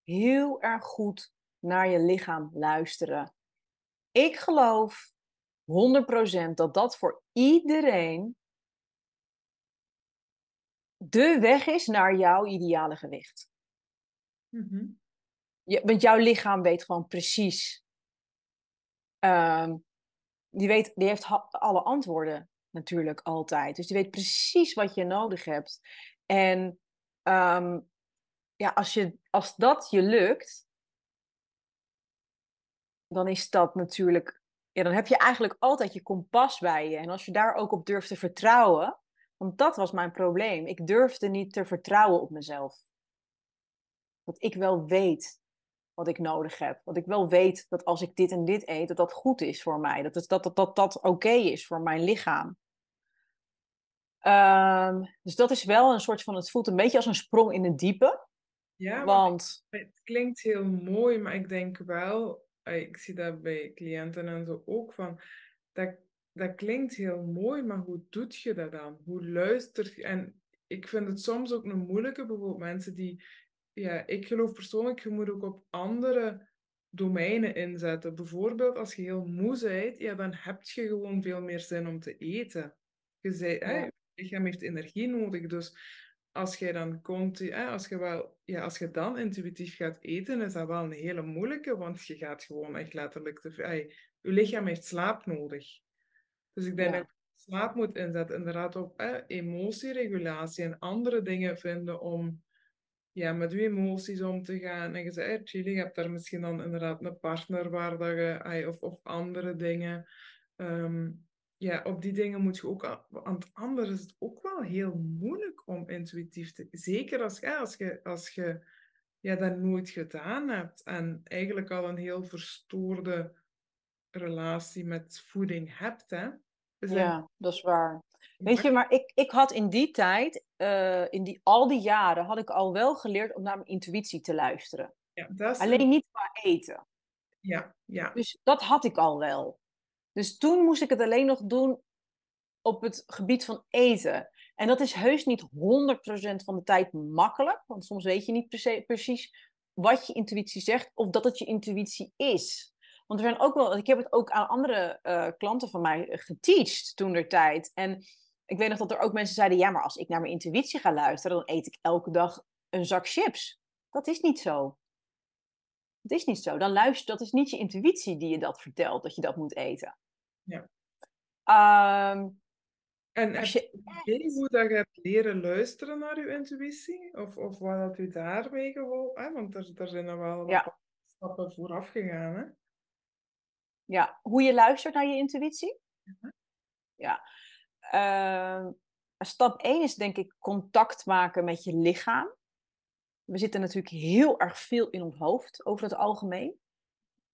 Heel erg goed naar je lichaam luisteren. Ik geloof 100% dat dat voor iedereen de weg is naar jouw ideale gewicht. Mm je, want jouw lichaam weet gewoon precies Ehm, die, weet, die heeft alle antwoorden natuurlijk altijd. Dus die weet precies wat je nodig hebt. En um, ja, als, je, als dat je lukt, dan is dat natuurlijk. Ja, dan heb je eigenlijk altijd je kompas bij je. En als je daar ook op durft te vertrouwen. Want dat was mijn probleem. Ik durfde niet te vertrouwen op mezelf. Dat ik wel weet wat ik nodig heb. Want ik wel weet dat als ik dit en dit eet, dat dat goed is voor mij. Dat het, dat, dat, dat, dat oké is voor mijn lichaam. Ehm, dus dat is wel een soort van, het voelt een beetje als een sprong in het diepe. Ja, Want, het klinkt heel mooi, maar ik denk wel, eh, ik zie dat bij cliënten en zo ook van, dat, dat klinkt heel mooi, maar hoe doet je dat dan? Hoe luister je? En ik vind het soms ook een moeilijke, bijvoorbeeld mensen die, ja, ik geloof persoonlijk, je moet ook op andere domeinen inzetten. Bijvoorbeeld als je heel moe bent, ja, dan heb je gewoon veel meer zin om te eten. Je zei, hè, je lichaam heeft energie nodig, dus als je dan komt, hè, als je wel, ja, als je dan intuïtief gaat eten, is dat wel een hele moeilijke, want je gaat gewoon echt letterlijk te veel. Je lichaam heeft slaap nodig. Dus ik denk Ja. dat je slaap moet inzetten, inderdaad op hè, emotieregulatie en andere dingen vinden om ja, met je emoties om te gaan. En je zei, hey, Chili, je hebt daar misschien dan inderdaad een partner waar dat je, of, of andere dingen. Ehm, ja, op die dingen moet je ook, want anders is het ook wel heel moeilijk om intuïtief te, zeker als, ja, als je, als je ja, dat nooit gedaan hebt en eigenlijk al een heel verstoorde relatie met voeding hebt, hè. Ja, dat is waar. Weet je, maar ik, ik had in die tijd, eh, in die, al die jaren, had ik al wel geleerd om naar mijn intuïtie te luisteren. Ja, dat is Alleen niet qua eten. ja, ja, Dus dat had ik al wel. Dus toen moest ik het alleen nog doen op het gebied van eten. En dat is heus niet 100% van de tijd makkelijk, want soms weet je niet per precies wat je intuïtie zegt of dat het je intuïtie is. Want er zijn ook wel, ik heb het ook aan andere eh, klanten van mij geteacht toen der tijd. En ik weet nog dat er ook mensen zeiden: ja, maar als ik naar mijn intuïtie ga luisteren, dan eet ik elke dag een zak chips. Dat is niet zo. Dat is niet zo. Dan luister, dat is niet je intuïtie die je dat vertelt, dat je dat moet eten. Ja. Ehm, En als je hoe dat je hebt leren luisteren naar je intuïtie? Of, of wat dat u daarmee geholpen? Hè? Want er, er zijn er wel wat Ja. stappen vooraf gegaan. Hè? Ja, hoe je luistert naar je intuïtie. Ja. Ehm, stap 1 is denk ik contact maken met je lichaam. We zitten natuurlijk heel erg veel in ons hoofd over het algemeen.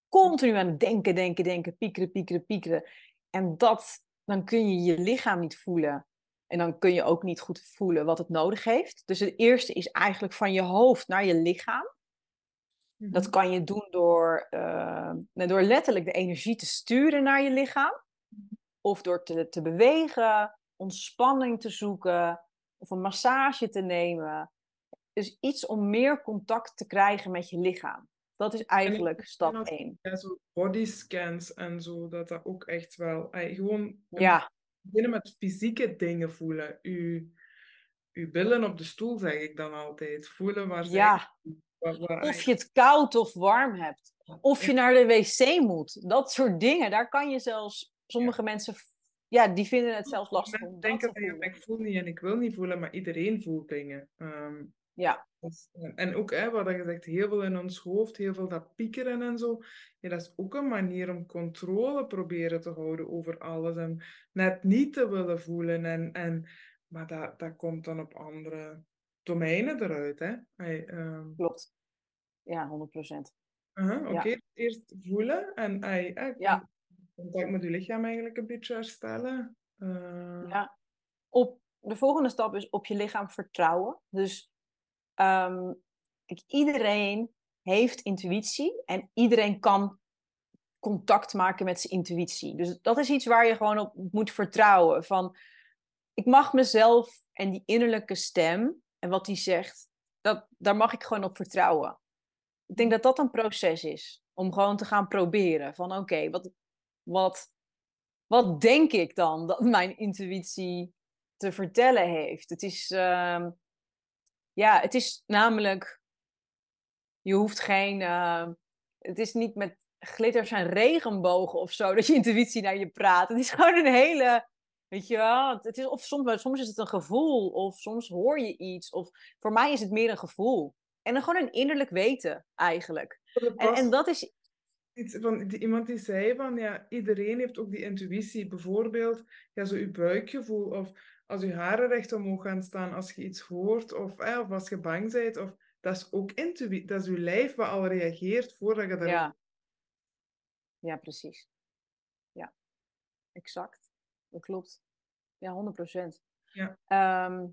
Continu aan het denken, denken, denken, piekeren, piekeren, piekeren. En dat, dan kun je je lichaam niet voelen. En dan kun je ook niet goed voelen wat het nodig heeft. Dus het eerste is eigenlijk van je hoofd naar je lichaam. Dat Mhm. kan je doen door, eh, nou, door letterlijk de energie te sturen naar je lichaam. Of door te, te bewegen, ontspanning te zoeken. Of een massage te nemen. Dus iets om meer contact te krijgen met je lichaam. Dat is eigenlijk stap als- 1. Ja, zo bodyscans en zo, dat dat ook echt wel... ai, gewoon Ja, beginnen met fysieke dingen voelen. Uw, uw billen op de stoel, zeg ik dan altijd. Voelen waar zij... ja. Of je het koud of warm hebt. Of je naar de wc moet. Dat soort dingen. Daar kan je zelfs... Sommige mensen... Ja, die vinden het zelfs lastig om dat te voelen. ik voel niet en ik wil niet voelen, maar iedereen voelt dingen. Ehm, Ja, dus, en- en ook, hè, wat je zegt, heel veel in ons hoofd, heel veel dat piekeren en zo. Ja, dat is ook een manier om controle proberen te houden over alles. En net niet te willen voelen. En, en, maar dat, dat komt dan op andere domeinen eruit. Hè? Hey, ehm, klopt. Ja, 100%. aha, Oké, Ja. eerst voelen en hey, Ja. Contact met je lichaam eigenlijk een beetje herstellen. Eh, Ja. Op, de volgende stap is op je lichaam vertrouwen. Dus ehm, iedereen heeft intuïtie en iedereen kan contact maken met zijn intuïtie. Dus dat is iets waar je gewoon op moet vertrouwen. Van, ik mag mezelf en die innerlijke stem en wat die zegt, dat, daar mag ik gewoon op vertrouwen. Ik denk dat dat een proces is. Om gewoon te gaan proberen. Van oké, wat, wat, wat denk ik dan dat mijn intuïtie te vertellen heeft? Het is, ehm, ja, het is namelijk, je hoeft geen, ehm, het is niet met glitters en regenbogen of zo dat je intuïtie naar je praat. Het is gewoon een hele, weet je wel, het is, of soms, soms is het een gevoel of soms hoor je iets. Of voor mij is het meer een gevoel. En dan gewoon een innerlijk weten eigenlijk. En, en dat is, iets van, die, iemand die zei van, ja, iedereen heeft ook die intuïtie. Bijvoorbeeld, ja, zo je buikgevoel of als je haren recht omhoog gaan staan als je iets hoort of, eh, of als je bang bent. Of, dat is ook intuïtie. Dat is je lijf wat al reageert voordat je daar... ja. Ja, precies. Ja, exact. Dat klopt. Ja, 100%. Ja, ehm,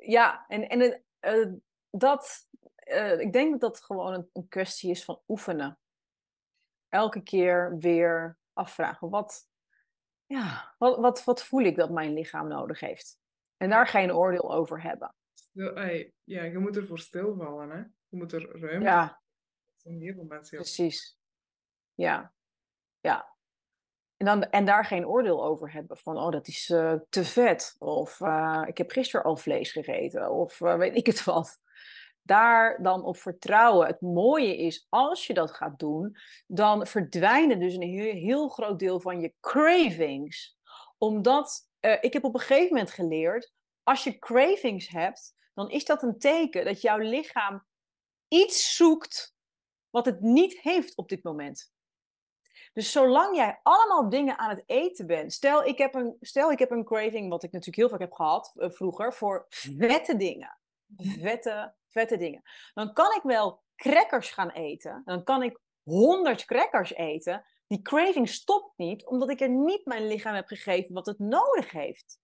ja en, en uh, dat, uh, ik denk dat dat gewoon een, een, kwestie is van oefenen. Elke keer weer afvragen, wat, ja, wat, wat, wat voel ik dat mijn lichaam nodig heeft? En daar geen oordeel over hebben. Ja, je moet ervoor stilvallen, hè? Je moet er ruimte ja. Precies. Ja. Ja. En, dan, en daar geen oordeel over hebben van, oh, dat is uh, te vet. Of uh, ik heb gisteren al vlees gegeten. Of uh, weet ik het wat. Daar dan op vertrouwen. Het mooie is, als je dat gaat doen, dan verdwijnen dus een heel, heel groot deel van je cravings. Omdat, ik heb op een gegeven moment geleerd, als je cravings hebt, dan is dat een teken dat jouw lichaam iets zoekt wat het niet heeft op dit moment. Dus zolang jij allemaal dingen aan het eten bent, stel ik heb een, stel ik heb een craving, wat ik natuurlijk heel vaak heb gehad uh, vroeger, voor vette dingen. Vette, vette dingen. Dan kan ik wel crackers gaan eten, dan kan ik honderd crackers eten. Die craving stopt niet, omdat ik er niet mijn lichaam heb gegeven wat het nodig heeft.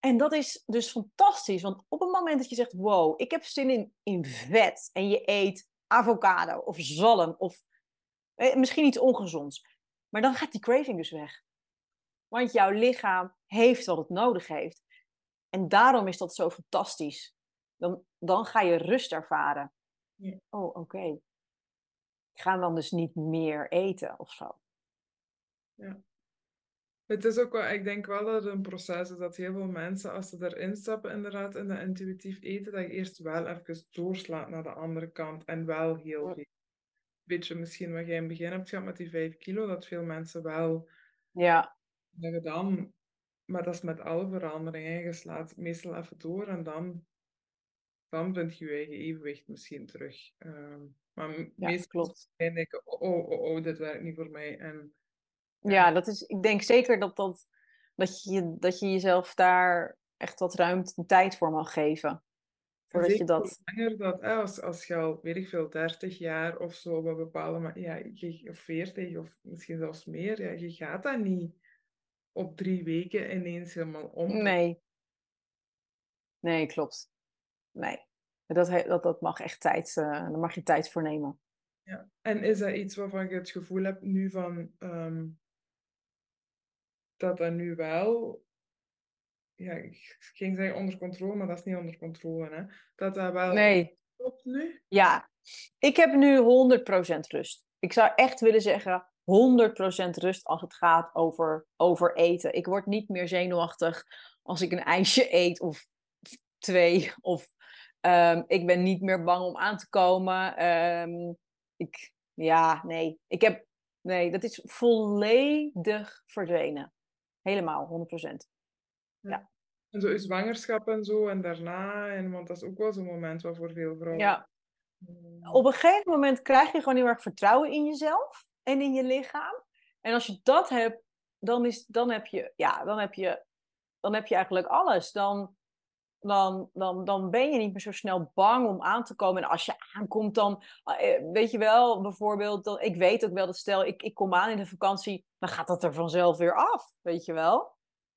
En dat is dus fantastisch, want op het moment dat je zegt: Wow, ik heb zin in, in vet. En je eet avocado of zalm of eh, misschien iets ongezonds. Maar dan gaat die craving dus weg. Want jouw lichaam heeft wat het nodig heeft. En daarom is dat zo fantastisch. Dan, dan ga je rust ervaren. Ja. Oh, oké. Ik ga dan dus niet meer eten of zo. Ja. Het is ook wel, ik denk wel dat het een proces is dat heel veel mensen, als ze erin stappen, inderdaad, in dat intuïtief eten, dat je eerst wel even doorslaat naar de andere kant en wel heel veel. Beetje misschien wat jij in het begin hebt gehad met die 5 kilo, dat veel mensen wel ja. dan, maar dat is met alle veranderingen. Je slaat meestal even door en dan, dan vind je je eigen evenwicht misschien terug. Uh, maar ja, meestal denk ik, oh, oh, oh, oh, dit werkt niet voor mij. En ja, dat is, ik denk zeker dat, dat, dat, je, dat je jezelf daar echt wat ruimte en tijd voor mag geven. Voordat je dat... Langer dat, als, als je al, weet ik veel, 30 jaar of zo op een bepaalde ja, of 40 of misschien zelfs meer, ja, je gaat dat niet op drie weken ineens helemaal om. Nee. Nee, klopt. Nee. Dat, dat, dat mag echt tijd, uh, daar mag je tijd voor nemen. Ja. En is dat iets waarvan je het gevoel hebt nu van, um, dat dat nu wel, ja, ik ging zeggen onder controle, maar dat is niet onder controle, hè? Dat dat wel nee. klopt nu? Ja, ik heb nu 100% rust. Ik zou echt willen zeggen 100% rust als het gaat over, over eten. Ik word niet meer zenuwachtig als ik een ijsje eet of twee. Of um, ik ben niet meer bang om aan te komen. Um, ik, ja, nee. Ik heb, nee, dat is volledig verdwenen. Helemaal, 100%. Ja. En zo is zwangerschap en zo en daarna, en, want dat is ook wel zo'n moment wat voor veel vrouwen. Ja. Hmm. Op een gegeven moment krijg je gewoon heel erg vertrouwen in jezelf en in je lichaam. En als je dat hebt, dan, is, dan, heb, je, ja, dan, heb, je, dan heb je eigenlijk alles. Dan, dan, dan, dan ben je niet meer zo snel bang om aan te komen. En als je aankomt, dan eh, weet je wel, bijvoorbeeld, dat, ik weet ook wel dat stel ik, ik kom aan in de vakantie, dan gaat dat er vanzelf weer af, weet je wel.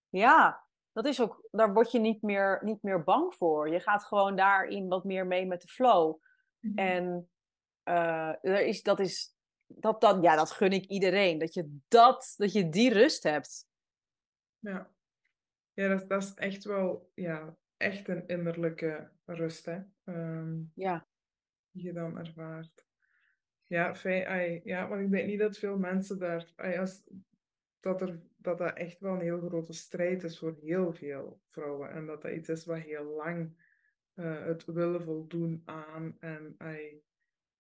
Ja, dat is ook, daar word je niet meer, niet meer bang voor. Je gaat gewoon daarin wat meer mee met de flow. Mhm. En uh, er is, dat is, dat, dat, ja, dat gun ik iedereen. Dat je, dat, dat je die rust hebt. Ja, ja dat, dat is echt wel, ja, echt een innerlijke rust, hè? Ehm, ja. Die je dan ervaart. Ja, fijn, ja, want ik denk niet dat veel mensen daar, als, dat, er, dat dat echt wel een heel grote strijd is voor heel veel vrouwen. En dat dat iets is wat heel lang uh, het willen voldoen aan. En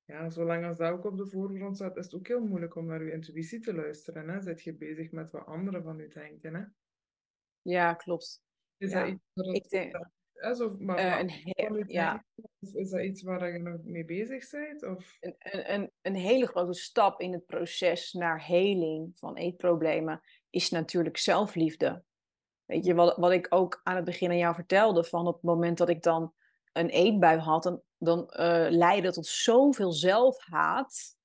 ja, zolang als dat ook op de voorgrond staat, is het ook heel moeilijk om naar je intuïtie te luisteren. Hè? Zit je bezig met wat anderen van je denken. Hè? Ja, klopt. Is dat iets waar ik denk, is, of, maar, uh, een ja. is dat iets waar je nog mee bezig bent? Of? Een, een, een hele grote stap in het proces naar heling van eetproblemen is natuurlijk zelfliefde. Weet je, wat, wat ik ook aan het begin aan jou vertelde, van op het moment dat ik dan een eetbui had, dan, dan uh, leidde tot zoveel zelfhaat.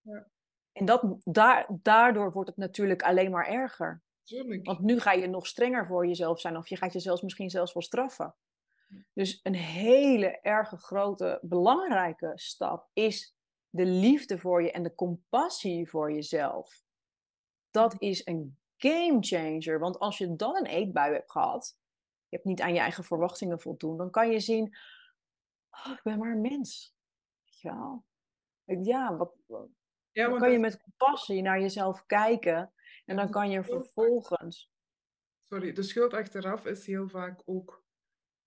Ja. En dat, daar, daardoor wordt het natuurlijk alleen maar erger. Tuurlijk. Want nu ga je nog strenger voor jezelf zijn of je gaat jezelf misschien zelfs wel straffen. Dus een hele erge grote, belangrijke stap is de liefde voor je en de compassie voor jezelf. Dat is een game changer. Want als je dan een eetbui hebt gehad, je hebt niet aan je eigen verwachtingen voldoen, dan kan je zien, oh, ik ben maar een mens. Wel? Ja, wat, Ja, dan kan je met compassie naar jezelf kijken en dan kan je vervolgens. sorry, de schuld achteraf is heel vaak ook,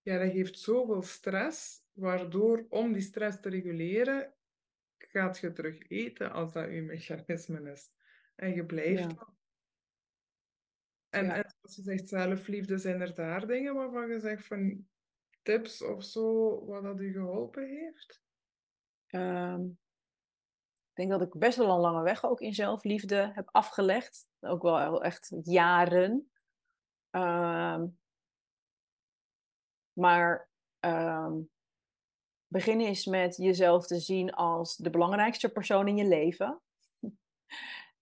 ja, dat geeft zoveel stress, waardoor om die stress te reguleren, gaat je terug eten als dat je mechanisme is. En je blijft Ja. En, Ja. en zoals je zegt, zelfliefde, zijn er daar dingen waarvan je zegt van tips of zo, wat dat u geholpen heeft? Ehm, denk dat ik best wel een lange weg ook in zelfliefde heb afgelegd. Ook wel echt jaren. Ehm, maar ehm, begin eens met jezelf te zien als de belangrijkste persoon in je leven.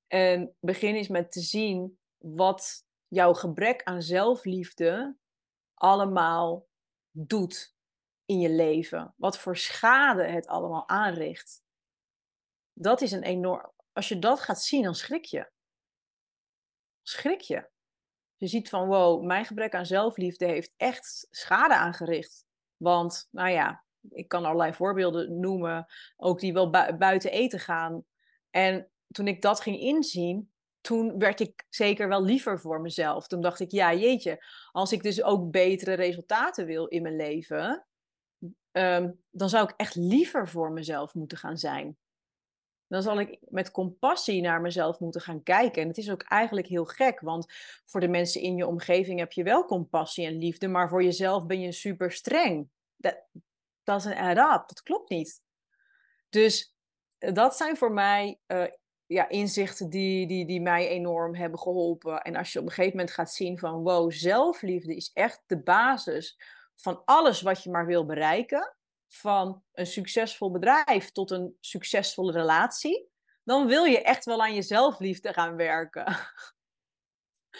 En begin eens met te zien wat jouw gebrek aan zelfliefde allemaal doet in je leven. Wat voor schade het allemaal aanricht. Dat is een enorm. Als je dat gaat zien, dan schrik je. Schrik je. Je ziet van wow, mijn gebrek aan zelfliefde heeft echt schade aangericht. Want, nou ja, ik kan allerlei voorbeelden noemen, ook die wel bui- buiten eten gaan. En toen ik dat ging inzien, toen werd ik zeker wel liever voor mezelf. Toen dacht ik, ja, jeetje, als ik dus ook betere resultaten wil in mijn leven, ehm, dan zou ik echt liever voor mezelf moeten gaan zijn. Dan zal ik met compassie naar mezelf moeten gaan kijken. En het is ook eigenlijk heel gek, want voor de mensen in je omgeving heb je wel compassie en liefde, maar voor jezelf ben je super streng. Dat doesn't add up. Dat klopt niet. Dus eh, dat zijn voor mij eh, ja, inzichten die, die, die mij enorm hebben geholpen. En als je op een gegeven moment gaat zien van wow, zelfliefde is echt de basis van alles wat je maar wil bereiken. Van een succesvol bedrijf tot een succesvolle relatie. Dan wil je echt wel aan je zelfliefde gaan werken.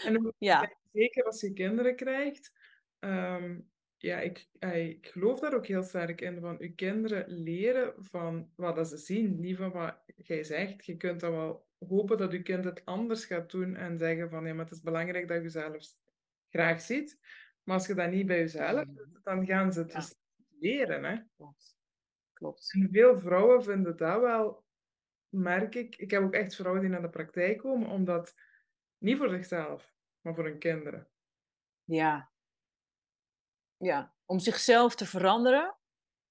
En dan- Ja, zeker als je kinderen krijgt, ehm, ja, ik, eh, ik geloof daar ook heel sterk in, van je kinderen leren van wat ze zien, niet van wat jij zegt. Je kunt dan wel hopen dat je kind het anders gaat doen en zeggen van, ja, maar het is belangrijk dat je zelf graag ziet. Maar als je dat niet bij jezelf doet, dan gaan ze het Ja. dus leren, hè. klopt. Klopt. En veel vrouwen vinden dat wel, merk ik. Ik heb ook echt vrouwen die naar de praktijk komen, omdat, niet voor zichzelf, maar voor hun kinderen. Ja. Ja, om zichzelf te veranderen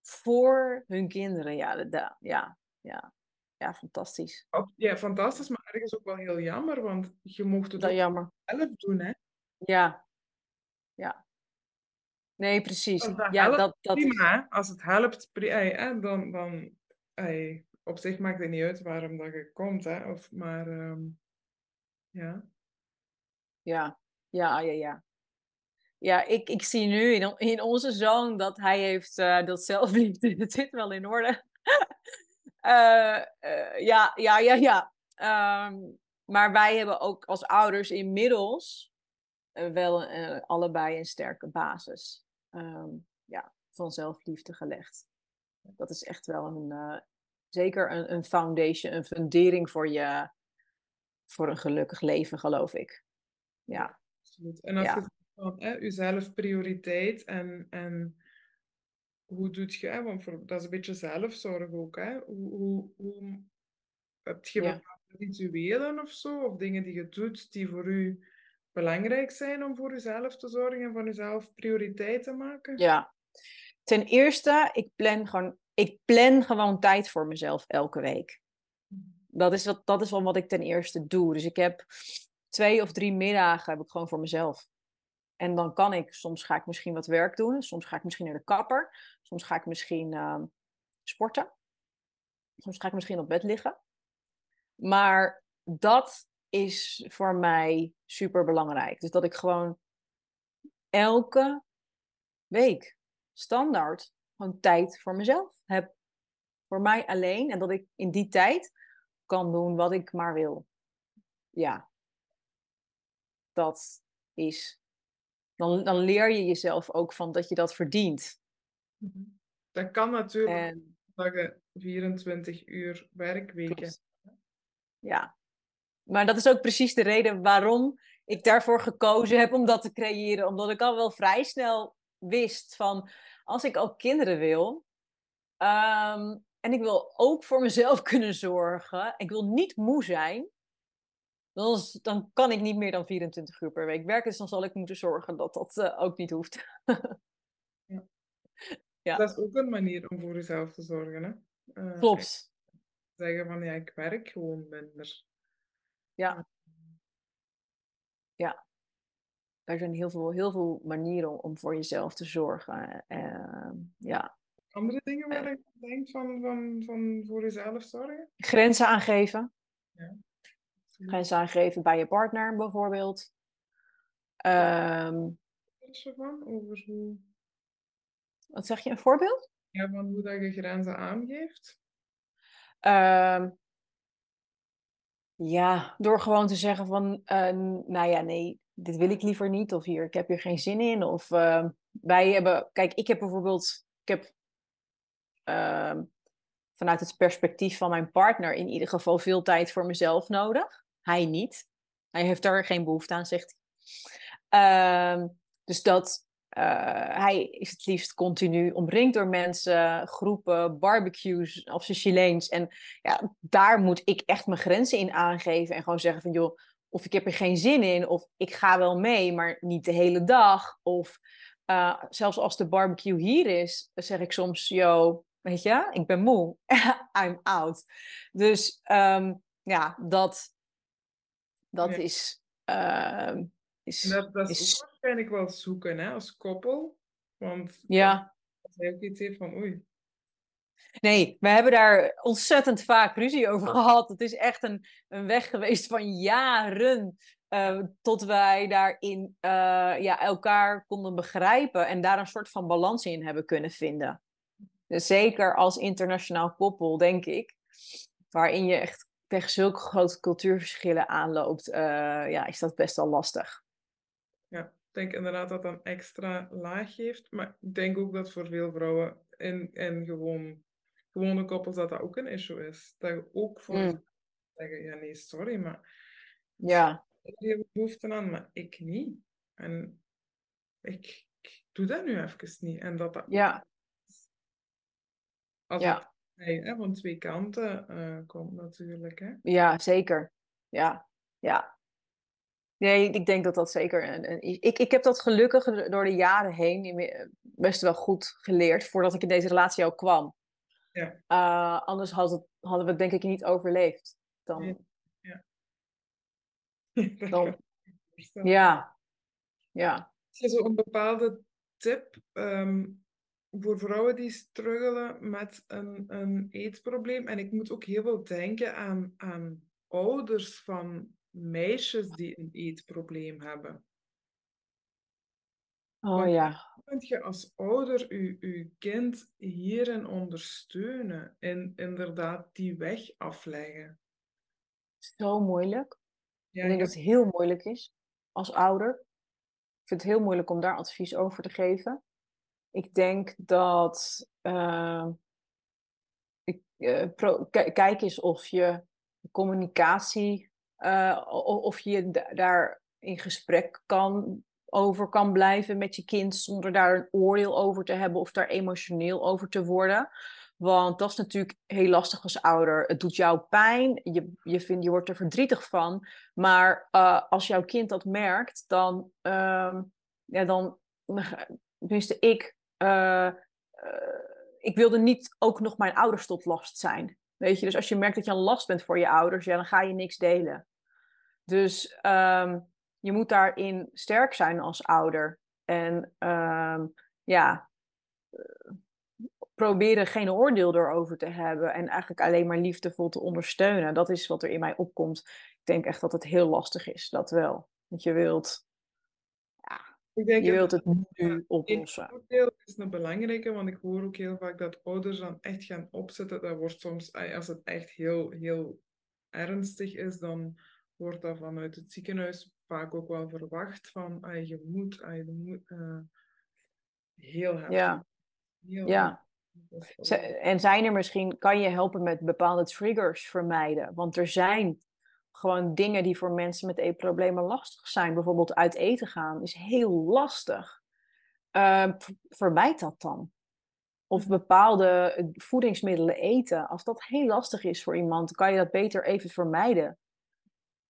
voor hun kinderen. Ja, dat- ja, ja. ja fantastisch. Ja, fantastisch, maar ergens ook wel heel jammer, want je mocht het Dat ook jammer. zelf doen, hè. Ja, ja. Nee, precies. Dat Ja, helpt, dat, dat Prima. Als het helpt, pri- ey, hè, dan, dan op zich maakt het niet uit waarom dat je komt, hè. Of, maar, ehm, ja. ja, ja, ja, ja. Ja, ik, ik zie nu in, in onze zoon dat hij heeft eh, dat zelfliefde. Het zit wel in orde. Eh, eh, ja, ja, ja, ja. Ehm, maar wij hebben ook als ouders inmiddels wel allebei een sterke basis ehm, ja, van zelfliefde gelegd. Dat is echt wel een, eh, zeker een, een foundation, een fundering voor je, voor een gelukkig leven, geloof ik. Ja, Absoluut. En als Ja. je van hè, jezelf prioriteit en, en hoe doet je, hè, want voor, dat is een beetje zelfzorg ook, hè? Hoe, hoe, hoe heb je Ja. rituelen of zo, of dingen die je doet die voor u belangrijk zijn om voor jezelf te zorgen en van jezelf prioriteit te maken? ja. Ten eerste, ik plan gewoon, ik plan gewoon tijd voor mezelf elke week. Dat is, wat, dat is wel wat ik ten eerste doe. Dus ik heb twee of drie middagen heb ik gewoon voor mezelf. En dan kan ik, soms ga ik misschien wat werk doen, soms ga ik misschien naar de kapper, soms ga ik misschien ehm, sporten, soms ga ik misschien op bed liggen. Maar dat is voor mij super belangrijk. Dus dat ik gewoon elke week standaard gewoon tijd voor mezelf heb. Voor mij alleen. En dat ik in die tijd kan doen wat ik maar wil. Ja. dat is. Dan, dan leer je jezelf ook van dat je dat verdient. Mhm. Dat kan natuurlijk En dat je 24 uur werkweken. klopt. Ja. Maar dat is ook precies de reden waarom ik daarvoor gekozen heb om dat te creëren. Omdat ik al wel vrij snel wist van als ik ook kinderen wil. ehm, en ik wil ook voor mezelf kunnen zorgen. Ik wil niet moe zijn. Dan, dan kan ik niet meer dan 24 uur per week werken. Dus dan zal ik moeten zorgen dat dat eh, ook niet hoeft. Ja. Dat is ook een manier om voor jezelf te zorgen. Hè? Eh, Klopt. Zeggen van ja, ik werk gewoon minder. Ja. Ja. Er zijn heel veel, heel veel manieren om, voor jezelf te zorgen. Ehm, ja. Andere dingen waar je denkt van, van, van voor jezelf zorgen? Grenzen aangeven. Absoluut. Grenzen aangeven bij je partner bijvoorbeeld. Ehm, ervan? Over hoe, wat zeg je, een voorbeeld? ja, van hoe dat je grenzen aangeeft? Ehm, ja, door gewoon te zeggen van, eh, nou ja, nee, dit wil ik liever niet. Of hier, ik heb hier geen zin in. Of ehm, wij hebben, kijk, ik heb bijvoorbeeld, ik heb ehm, vanuit het perspectief van mijn partner in ieder geval veel tijd voor mezelf nodig. Hij niet. Hij heeft daar geen behoefte aan, zegt hij. Ehm, dus dat eh, hij is het liefst continu omringd door mensen, groepen, barbecues op zijn Chileens. En ja, daar moet ik echt mijn grenzen in aangeven en gewoon zeggen van joh, of ik heb er geen zin in, of ik ga wel mee, maar niet de hele dag. Of eh, zelfs als de barbecue hier is, zeg ik soms, yo, weet je, ik ben moe, I'm out. Dus ehm, ja, dat, dat Ja. is, ehm, is, dat, dat is is ook waarschijnlijk wel zoeken hè, als koppel. Want ja. als hij ook iets heeft van oei, Nee, we hebben daar ontzettend vaak ruzie over gehad. Het is echt een, een weg geweest van jaren. eh, tot wij daarin eh, ja, elkaar konden begrijpen en daar een soort van balans in hebben kunnen vinden. Dus zeker als internationaal koppel, denk ik, waarin je echt tegen zulke grote cultuurverschillen aanloopt, eh, ja, is dat best wel lastig. Denk inderdaad dat dat een extra laag geeft. Maar ik denk ook dat voor veel vrouwen en, en gewoon, gewone koppels dat dat ook een issue is. Dat je ook voor Mm. zeggen, ja nee, sorry, maar Ja, ik heb behoefte aan, maar ik niet. En ik, ik doe dat nu even niet. En dat dat ja, als ja. het hè, van twee kanten eh, komt natuurlijk. Hè. Ja, zeker. Ja, ja. Nee, ik denk dat dat zeker een, een ik, ik heb dat gelukkig door de jaren heen inmi- best wel goed geleerd voordat ik in deze relatie ook kwam. Ja. Eh, anders had het, hadden we het denk ik niet overleefd. Dan, kan dan, ja, ja. Is er zo een bepaalde tip ehm, voor vrouwen die struggelen met een, een eetprobleem? En ik moet ook heel veel denken aan, aan ouders van meisjes die een eetprobleem hebben. Oh Want ja, Kunt je als ouder je, je kind hierin ondersteunen en inderdaad die weg afleggen? zo moeilijk. Ja, Ik denk ja. dat het heel moeilijk is als ouder. Ik vind het heel moeilijk om daar advies over te geven. Ik denk dat. eh, ik, eh, pro- kijk eens of je communicatie. Eh, of je da- daar in gesprek kan, over kan blijven met je kind. zonder daar een oordeel over te hebben of daar emotioneel over te worden. Want dat is natuurlijk heel lastig als ouder. Het doet jou pijn, je, je, vindt, je wordt er verdrietig van. Maar eh, als jouw kind dat merkt, dan, ehm, ja, dan, tenminste ik, eh, ik wilde niet ook nog mijn ouders tot last zijn. Weet je, dus als je merkt dat je een last bent voor je ouders, ja, dan ga je niks delen. Dus ehm, je moet daarin sterk zijn als ouder. En ehm, ja, eh, proberen geen oordeel erover te hebben en eigenlijk alleen maar liefdevol te ondersteunen. Dat is wat er in mij opkomt. Ik denk echt dat het heel lastig is, dat wel. Want je wilt, Ik denk je wilt het nu oplossen. voordeel is een belangrijke, want ik hoor ook heel vaak dat ouders dan echt gaan opzetten. Dat wordt soms, eh, als het echt heel, heel ernstig is, dan wordt dat vanuit het ziekenhuis vaak ook wel verwacht van ah, je moet, ah, je moet uh, heel heftig. Ja. Heel Ja. En zijn er misschien, kan je helpen met bepaalde triggers vermijden? Want er zijn gewoon dingen die voor mensen met eetproblemen lastig zijn. Bijvoorbeeld uit eten gaan is heel lastig. Vermijd dat dan. Of Mhm. bepaalde eh, voedingsmiddelen eten. Als dat heel lastig is voor iemand, kan je dat beter even vermijden.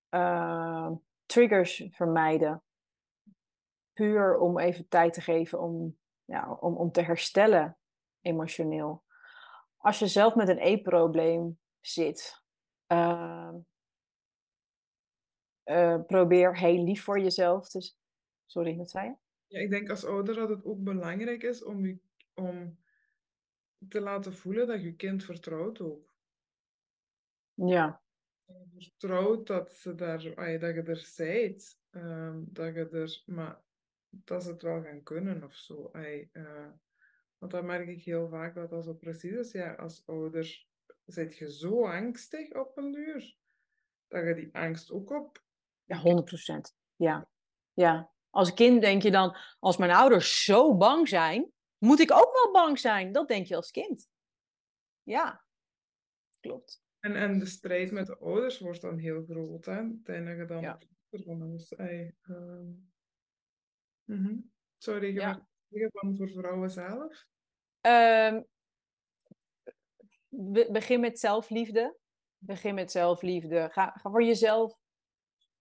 Ehm, triggers vermijden. Puur om even tijd te geven om, ja, om, om te herstellen emotioneel. Als je zelf met een eetprobleem zit, ehm, eh, probeer heel lief voor jezelf te... z- Sorry, wat zei je? Ja, ik denk als ouder dat het ook belangrijk is om, je, om te laten voelen dat je kind vertrouwt ook. Ja, vertrouwt dat, ze daar, ah, dat je er zijt. ehm, dat je er, maar dat ze het wel gaan kunnen of zo. ai, eh, want dat merk ik heel vaak dat dat zo precies is. Ja, als ouder zit je zo angstig op een duur, dat je die angst ook op ja 100%. Ja. ja. Als kind denk je dan, als mijn ouders zo bang zijn, moet ik ook wel bang zijn. Dat denk je als kind. Ja, klopt. En, en de strijd met de ouders wordt dan heel groot, hè? Uiteindelijk je dan Ja. ai, ehm, mhm. Sorry, je Ja. van voor vrouwen zelf? Ehm, be- begin met zelfliefde. Begin met zelfliefde. Ga, ga voor jezelf.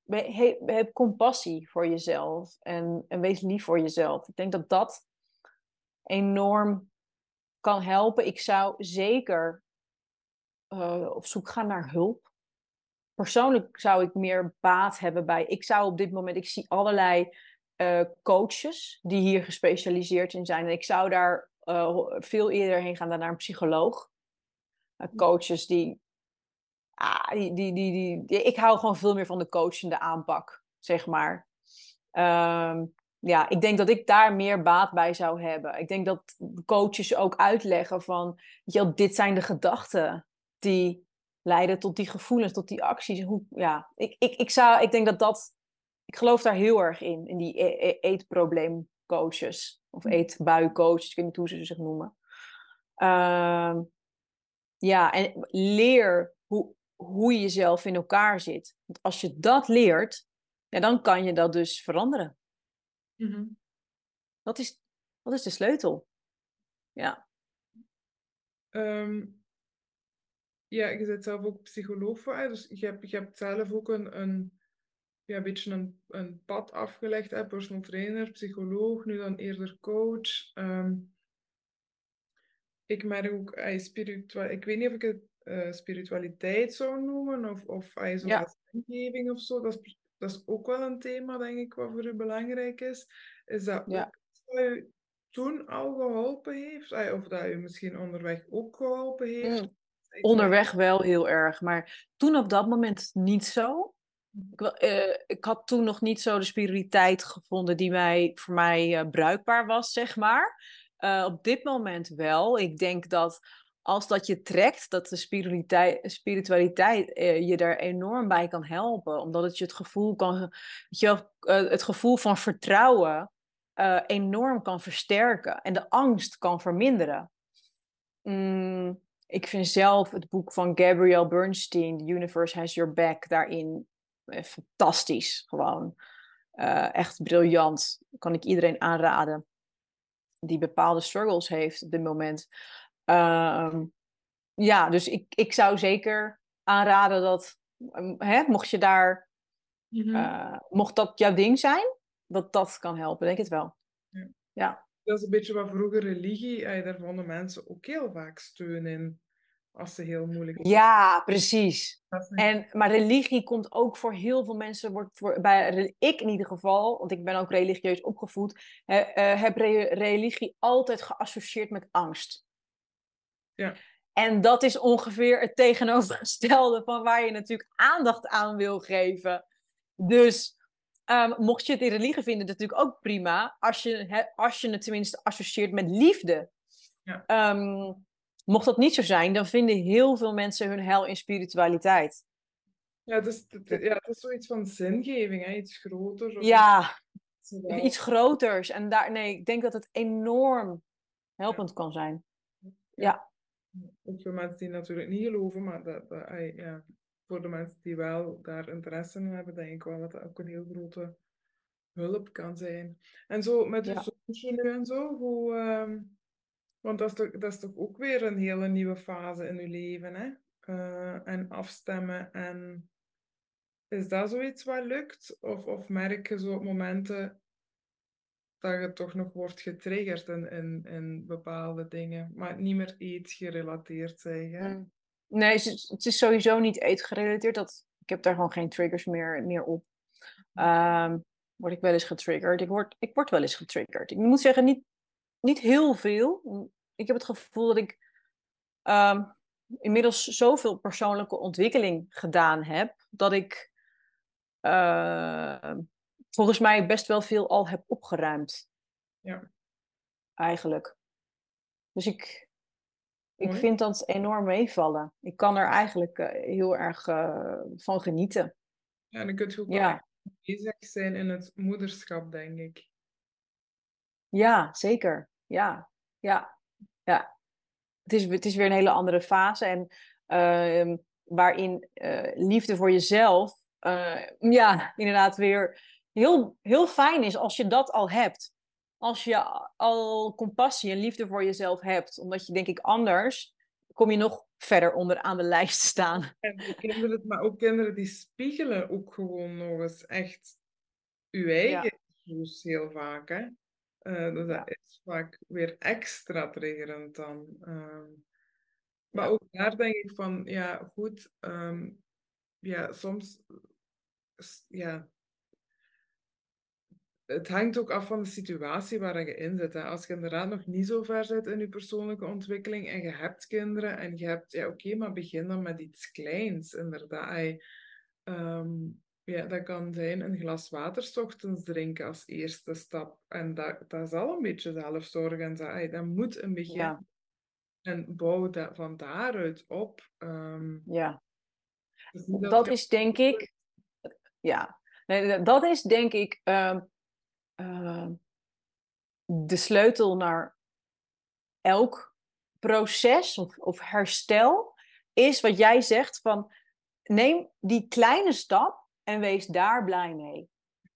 He- heb compassie voor jezelf. En, en wees lief voor jezelf. Ik denk dat dat enorm kan helpen. Ik zou zeker eh, op zoek gaan naar hulp. Persoonlijk zou ik meer baat hebben bij. Ik zou op dit moment. Ik zie allerlei eh, coaches die hier gespecialiseerd in zijn. En ik zou daar eh, veel eerder heen gaan dan naar een psycholoog. Uh, coaches die, ah, die, die, die, Ik hou gewoon veel meer van de coachende aanpak, zeg maar. Um, ja, ik denk dat ik daar meer baat bij zou hebben. Ik denk dat coaches ook uitleggen van, dit zijn de gedachten die leiden tot die gevoelens, tot die acties. Hoe, ja, ik, ik, ik, zou, ik denk dat dat, ik geloof daar heel erg in, in die e e eetprobleemcoaches of eetbuicoaches, ik weet niet hoe ze zich noemen. Uh, ja, en leer hoe, hoe je jezelf in elkaar zit. Want als je dat leert, ja, dan kan je dat dus veranderen. Mm -hmm. dat, is, dat is de sleutel. Ja. Um, ja, je bent zelf ook psycholoog voor, dus je hebt, je hebt zelf ook een, een, ja, een beetje een, een pad afgelegd, hè? personal trainer, psycholoog, nu dan eerder coach. Um, ik merk ook, spiritual, ik weet niet of ik het uh, spiritualiteit zou noemen, of, of uh, zo ja. of zo, dat is, dat is ook wel een thema, denk ik, wat voor u belangrijk is. Is dat ja. ook wat u toen al geholpen heeft? Of dat u misschien onderweg ook geholpen heeft? Mm. Onderweg wel heel erg, maar toen op dat moment niet zo. Ik, uh, ik, had toen nog niet zo de spiritualiteit gevonden die mij, voor mij uh, bruikbaar was, zeg maar. Uh, op dit moment wel. Ik denk dat als dat je trekt, dat de spiritualiteit, spiritualiteit je daar enorm bij kan helpen. Omdat het je het gevoel, kan, je, het gevoel van vertrouwen enorm kan versterken. En de angst kan verminderen. Mm, ik vind zelf het boek van Gabrielle Bernstein, The Universe Has Your Back, daarin eh, fantastisch. Gewoon echt briljant. Kan ik iedereen aanraden die bepaalde struggles heeft op dit moment. Uh, ja, dus ik, ik zou zeker aanraden dat, hè, mocht je daar, mm -hmm. uh, mocht dat jouw ding zijn, dat dat kan helpen, denk ik het wel. Ja. ja. Dat is een beetje wat vroeger religie, daar vonden mensen ook heel vaak steun in. Als ze heel moeilijk is. Ja, precies. En, maar religie komt ook voor heel veel mensen, wordt voor, bij ik in ieder geval, want ik ben ook religieus opgevoed, he, uh, heb re religie altijd geassocieerd met angst. Ja. En dat is ongeveer het tegenovergestelde van waar je natuurlijk aandacht aan wil geven. Dus um, mocht je het in religie vinden, dat is natuurlijk ook prima, als je, he, als je het tenminste associeert met liefde. Ja. Um, Mocht dat niet zo zijn, dan vinden heel veel mensen hun hel in spiritualiteit. Ja, dus, ja, het is zoiets van zingeving, hè? iets groter. Of Ja, iets, iets groters. En daar, nee, ik denk dat het enorm helpend kan zijn. Ja. Ook voor mensen die natuurlijk niet geloven, maar dat, dat, ja, voor de mensen die wel daar interesse in hebben, denk ik wel dat dat ook een heel grote hulp kan zijn. En zo met Ja. de nu en zo, hoe, ehm, want dat is, toch, dat is toch ook weer een hele nieuwe fase in je leven, hè? Eh, en afstemmen en is dat zoiets wat lukt? Of, of merk je zo op momenten dat je toch nog wordt getriggerd in, in, bepaalde dingen, maar niet meer iets gerelateerd zijn, hè? Mm. Nee, het is, het is sowieso niet eetgerelateerd. Dat, ik heb daar gewoon geen triggers meer, meer op. Ehm, word ik wel eens getriggerd? Ik word, ik word wel eens getriggerd. Ik moet zeggen, niet, niet heel veel. Ik heb het gevoel dat ik ehm, inmiddels zoveel persoonlijke ontwikkeling gedaan heb, dat ik ehm, volgens mij best wel veel al heb opgeruimd. Ja. Eigenlijk. Dus ik, ik Mooi. vind dat enorm meevallen. Ik kan er eigenlijk eh, heel erg eh, van genieten. Ja, en dan kun je ook Ja. bezig zijn in het moederschap, denk ik. Ja, zeker. Ja, ja, ja. Het is, het is weer een hele andere fase. En ehm, waarin eh, liefde voor jezelf, ja, inderdaad weer heel, heel fijn is als je dat al hebt. Als je al compassie en liefde voor jezelf hebt. Omdat je, denk ik, anders kom je nog verder onderaan de lijst staan. En kinderen, maar ook kinderen die spiegelen ook gewoon nog eens echt uw eigen issues heel vaak, hè. Eh, dus dat is vaak weer extra triggerend dan. ehm. maar Ja. ook daar denk ik van, ja, goed, ehm, ja, soms, ja, het hangt ook af van de situatie waar je in zit. Hè. Als je inderdaad nog niet zo ver zit in je persoonlijke ontwikkeling en je hebt kinderen en je hebt, ja, oké, maar begin dan met iets kleins, inderdaad. Ehm, ja, dat kan zijn een glas water 's ochtends drinken als eerste stap. En dat, dat is al een beetje zelfzorg. En dat, dat moet een begin. Ja, En bouw dat van daaruit op. Ehm, ja. niet Dat je- is denk ik, ja, nee, dat is denk ik ehm, ehm, de sleutel naar elk proces of, of herstel, is wat jij zegt van neem die kleine stap en wees daar blij mee.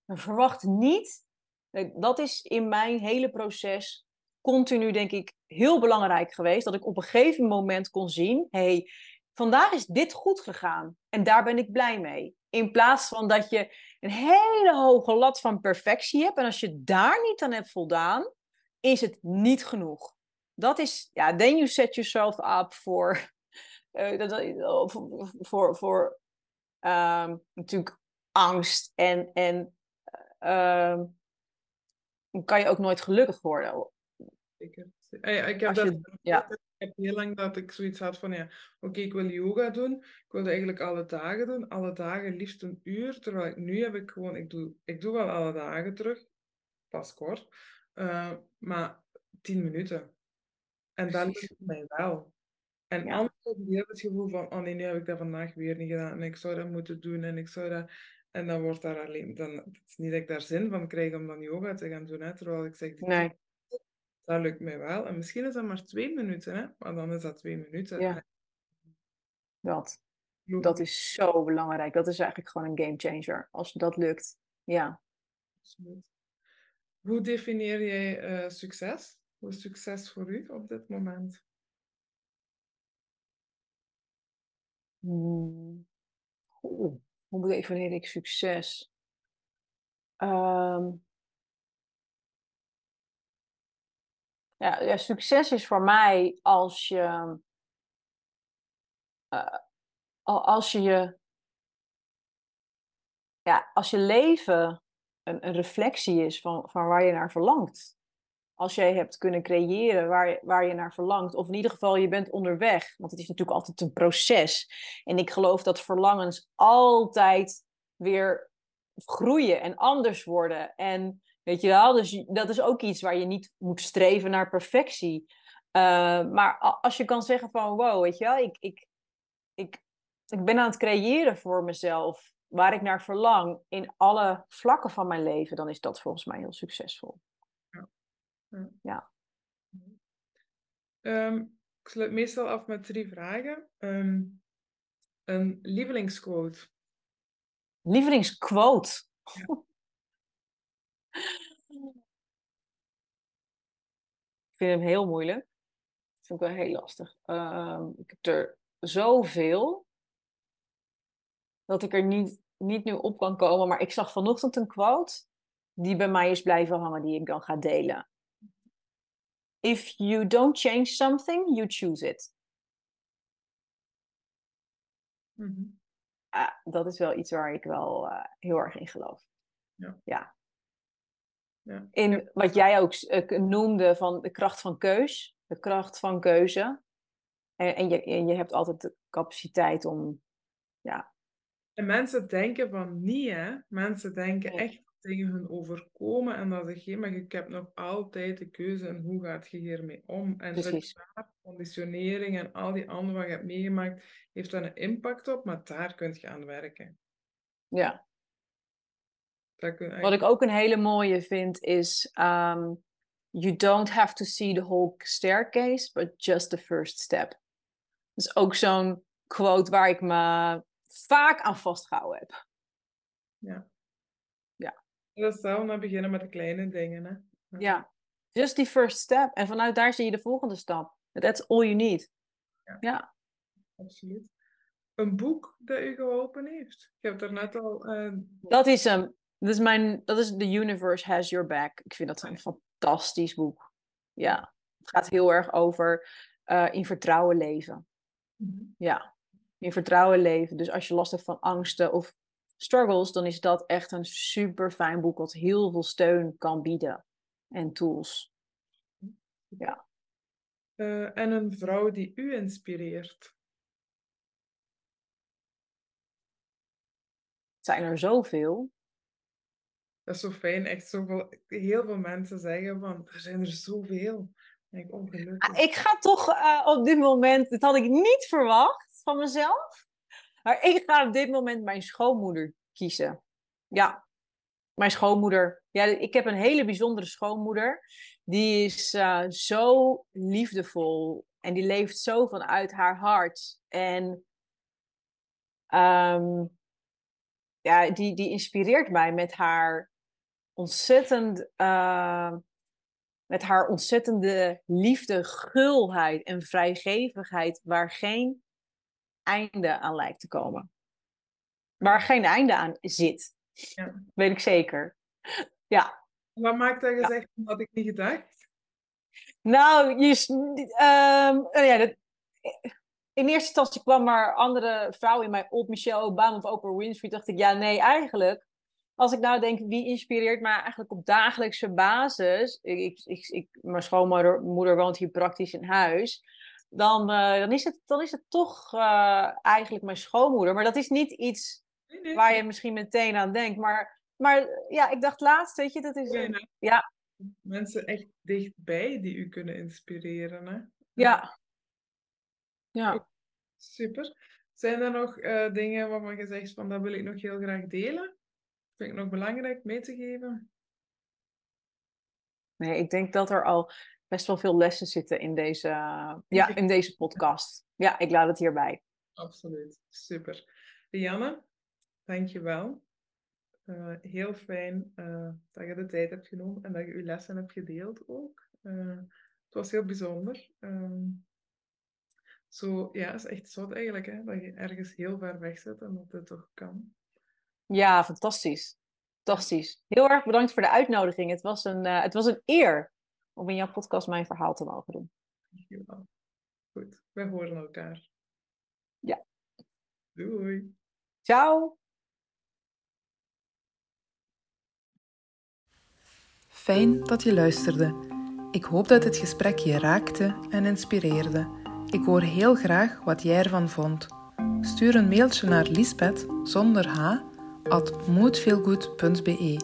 Verwacht niet, nee, dat is in mijn hele proces continu denk ik heel belangrijk geweest, dat ik op een gegeven moment kon zien, hey, vandaag is dit goed gegaan en daar ben ik blij mee. In plaats van dat je een hele hoge lat van perfectie hebt en als je daar niet aan hebt voldaan, is het niet genoeg. Dat is, ja, then you set yourself up voor, eh, dat- dat- voor, voor, voor ehm, natuurlijk angst en, en ehm, dan kan je ook nooit gelukkig worden. Zeker. Ah ja, ik heb dat je, ja, Ik heb heel lang dat ik zoiets had van, ja, oké, ik wil yoga doen. Ik wilde eigenlijk alle dagen doen. Alle dagen liefst een uur. Terwijl ik nu heb ik gewoon, ik doe, ik doe wel alle dagen terug. Pas kort. eh, maar tien minuten. En dat lukt mij wel. En Ja. anders heb ik heel het gevoel van, oh nee, nu heb ik dat vandaag weer niet gedaan. En ik zou dat moeten doen. En ik zou dat... En dan wordt daar alleen... Dan, het is niet dat ik daar zin van krijg om dan yoga te gaan doen. Hè, terwijl ik zeg, nee, dat lukt mij wel. En misschien is dat maar twee minuten, hè? Maar dan is dat twee minuten. Ja. Dat. Dat is zo belangrijk. Dat is eigenlijk gewoon een game changer. Als dat lukt. Ja. absoluut. Hoe definieer jij eh, succes? Hoe is succes voor u op dit moment? Hmm. Oeh, hoe definieer ik succes? Ehm, ja, succes is voor mij als je, eh, al- als je je, ja, als je leven een, een reflectie is van, van waar je naar verlangt. Als jij hebt kunnen creëren waar waar je naar verlangt, of in ieder geval je bent onderweg, want het is natuurlijk altijd een proces. En ik geloof dat verlangens altijd weer groeien en anders worden. En weet je wel, dus dat is ook iets waar je niet moet streven naar perfectie. Uh, maar als je kan zeggen van wow, weet je wel, ik, ik, ik ik ben aan het creëren voor mezelf waar ik naar verlang in alle vlakken van mijn leven, dan is dat volgens mij heel succesvol. Ja. ja. ja. Ehm, ik sluit meestal af met drie vragen. Ehm, een lievelingsquote. Lievelingsquote? Ja. ik vind hem heel moeilijk. Dat vind ik wel heel lastig. Ehm, ik heb er zoveel dat ik er niet, niet nu op kan komen. Maar ik zag vanochtend een quote die bij mij is blijven hangen, die ik dan ga delen. If you don't change something, you choose it. Mhm. ah, dat is wel iets waar ik wel uh, heel erg in geloof. Ja. ja. Ja. In wat jij ook uh, noemde van de kracht van keus, de kracht van keuze. En, en, je, en je hebt altijd de capaciteit om ja, en mensen denken van niet, hè. Mensen denken echt dat dingen hun overkomen en dat ze geen, maar ik heb nog altijd de keuze en hoe gaat je hiermee om? En Precies. daar, conditionering en al die andere wat je hebt meegemaakt, heeft daar een impact op, maar daar kun je aan werken. Ja. Wat ik ook een hele mooie vind is, um, you don't have to see the whole staircase, but just the first step. Dat is ook zo'n quote waar ik me vaak aan vastgehouden heb. Ja. Ja. Dat is wel maar beginnen met de kleine dingen, hè? Ja. Just die first step. En vanuit daar zie je de volgende stap. That's all you need. Ja. ja. Absoluut. Een boek dat u geholpen heeft? Je hebt er net al... Uh... Dat is hem. Dat is mijn... Dat is The Universe Has Your Back. Ik vind dat een fantastisch boek. Ja. Het gaat heel erg over uh, in vertrouwen leven. -hmm. Ja in vertrouwen leven. Dus als je last hebt van angsten of struggles, dan is dat echt een super fijn boek wat heel veel steun kan bieden en tools. Ja. Uh, en een vrouw die u inspireert. Zijn er zoveel? Dat is zo fijn, echt. Heel veel mensen zeggen van er zijn er zoveel. Ik, ah, ik ga toch uh, op dit moment, dit had ik niet verwacht van mezelf. Maar ik ga op dit moment mijn schoonmoeder kiezen. Ja, mijn schoonmoeder. Ja, ik heb een hele bijzondere schoonmoeder. Die is uh, zo liefdevol en die leeft zo vanuit haar hart. En um, ja, die, die inspireert mij met haar ontzettend. Uh, met haar ontzettende liefde, gulheid en vrijgevigheid, waar geen einde aan lijkt te komen. Waar geen einde aan zit. Ja. Weet ik zeker. Ja. Wat maakt dat gezegd ja. had ik niet gedacht? Nou, je, um, ja, dat, in eerste instantie kwam maar andere vrouw in mij op, Michelle Obama of Oprah Winfrey. Dacht ik, ja, nee, eigenlijk. Als ik nou denk, wie inspireert mij eigenlijk op dagelijkse basis? Ik, ik, ik, ik mijn schoonmoeder moeder woont hier praktisch in huis dan, uh, dan, is, het, dan is het toch uh, eigenlijk mijn schoonmoeder. Maar dat is niet iets waar je misschien meteen aan denkt. Maar, maar ja, ik dacht laatst, weet je, dat is... Een, ja. Mensen echt dichtbij die u kunnen inspireren, hè? Ja. Ja. Super. Zijn er nog uh, dingen waarvan je zegt van, dat wil ik nog heel graag delen? Vind ik nog belangrijk mee te geven? Nee, ik denk dat er al best wel veel lessen zitten in deze, ja, in deze podcast. Ja, ik laat het hierbij. Absoluut, super. Rianne, dankjewel. Uh, heel fijn uh, dat je de tijd hebt genomen en dat je je lessen hebt gedeeld ook. Uh, het was heel bijzonder. Um, zo, ja, het is echt zot eigenlijk, hè, dat je ergens heel ver weg zit en dat het toch kan. Ja, fantastisch. Fantastisch. Heel erg bedankt voor de uitnodiging. Het was een, het was een eer om in jouw podcast mijn verhaal te mogen doen. Dankjewel. Goed, we horen elkaar. Ja. Doei. Ciao. Fijn dat je luisterde. Ik hoop dat het gesprek je raakte en inspireerde. Ik hoor heel graag wat jij ervan vond. Stuur een mailtje naar Lisbeth zonder h at moodfeelgood.be.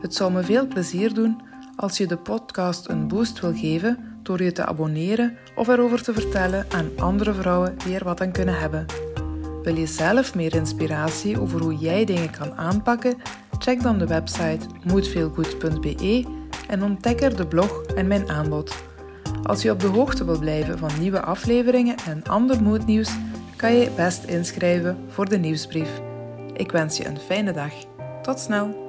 Het zou me veel plezier doen als je de podcast een boost wil geven door je te abonneren of erover te vertellen aan andere vrouwen die er wat aan kunnen hebben. Wil je zelf meer inspiratie over hoe jij dingen kan aanpakken? Check dan de website moodfeelgood.be en ontdek er de blog en mijn aanbod. Als je op de hoogte wil blijven van nieuwe afleveringen en ander moodnieuws, kan je best inschrijven voor de nieuwsbrief. Ik wens je een fijne dag. Tot snel!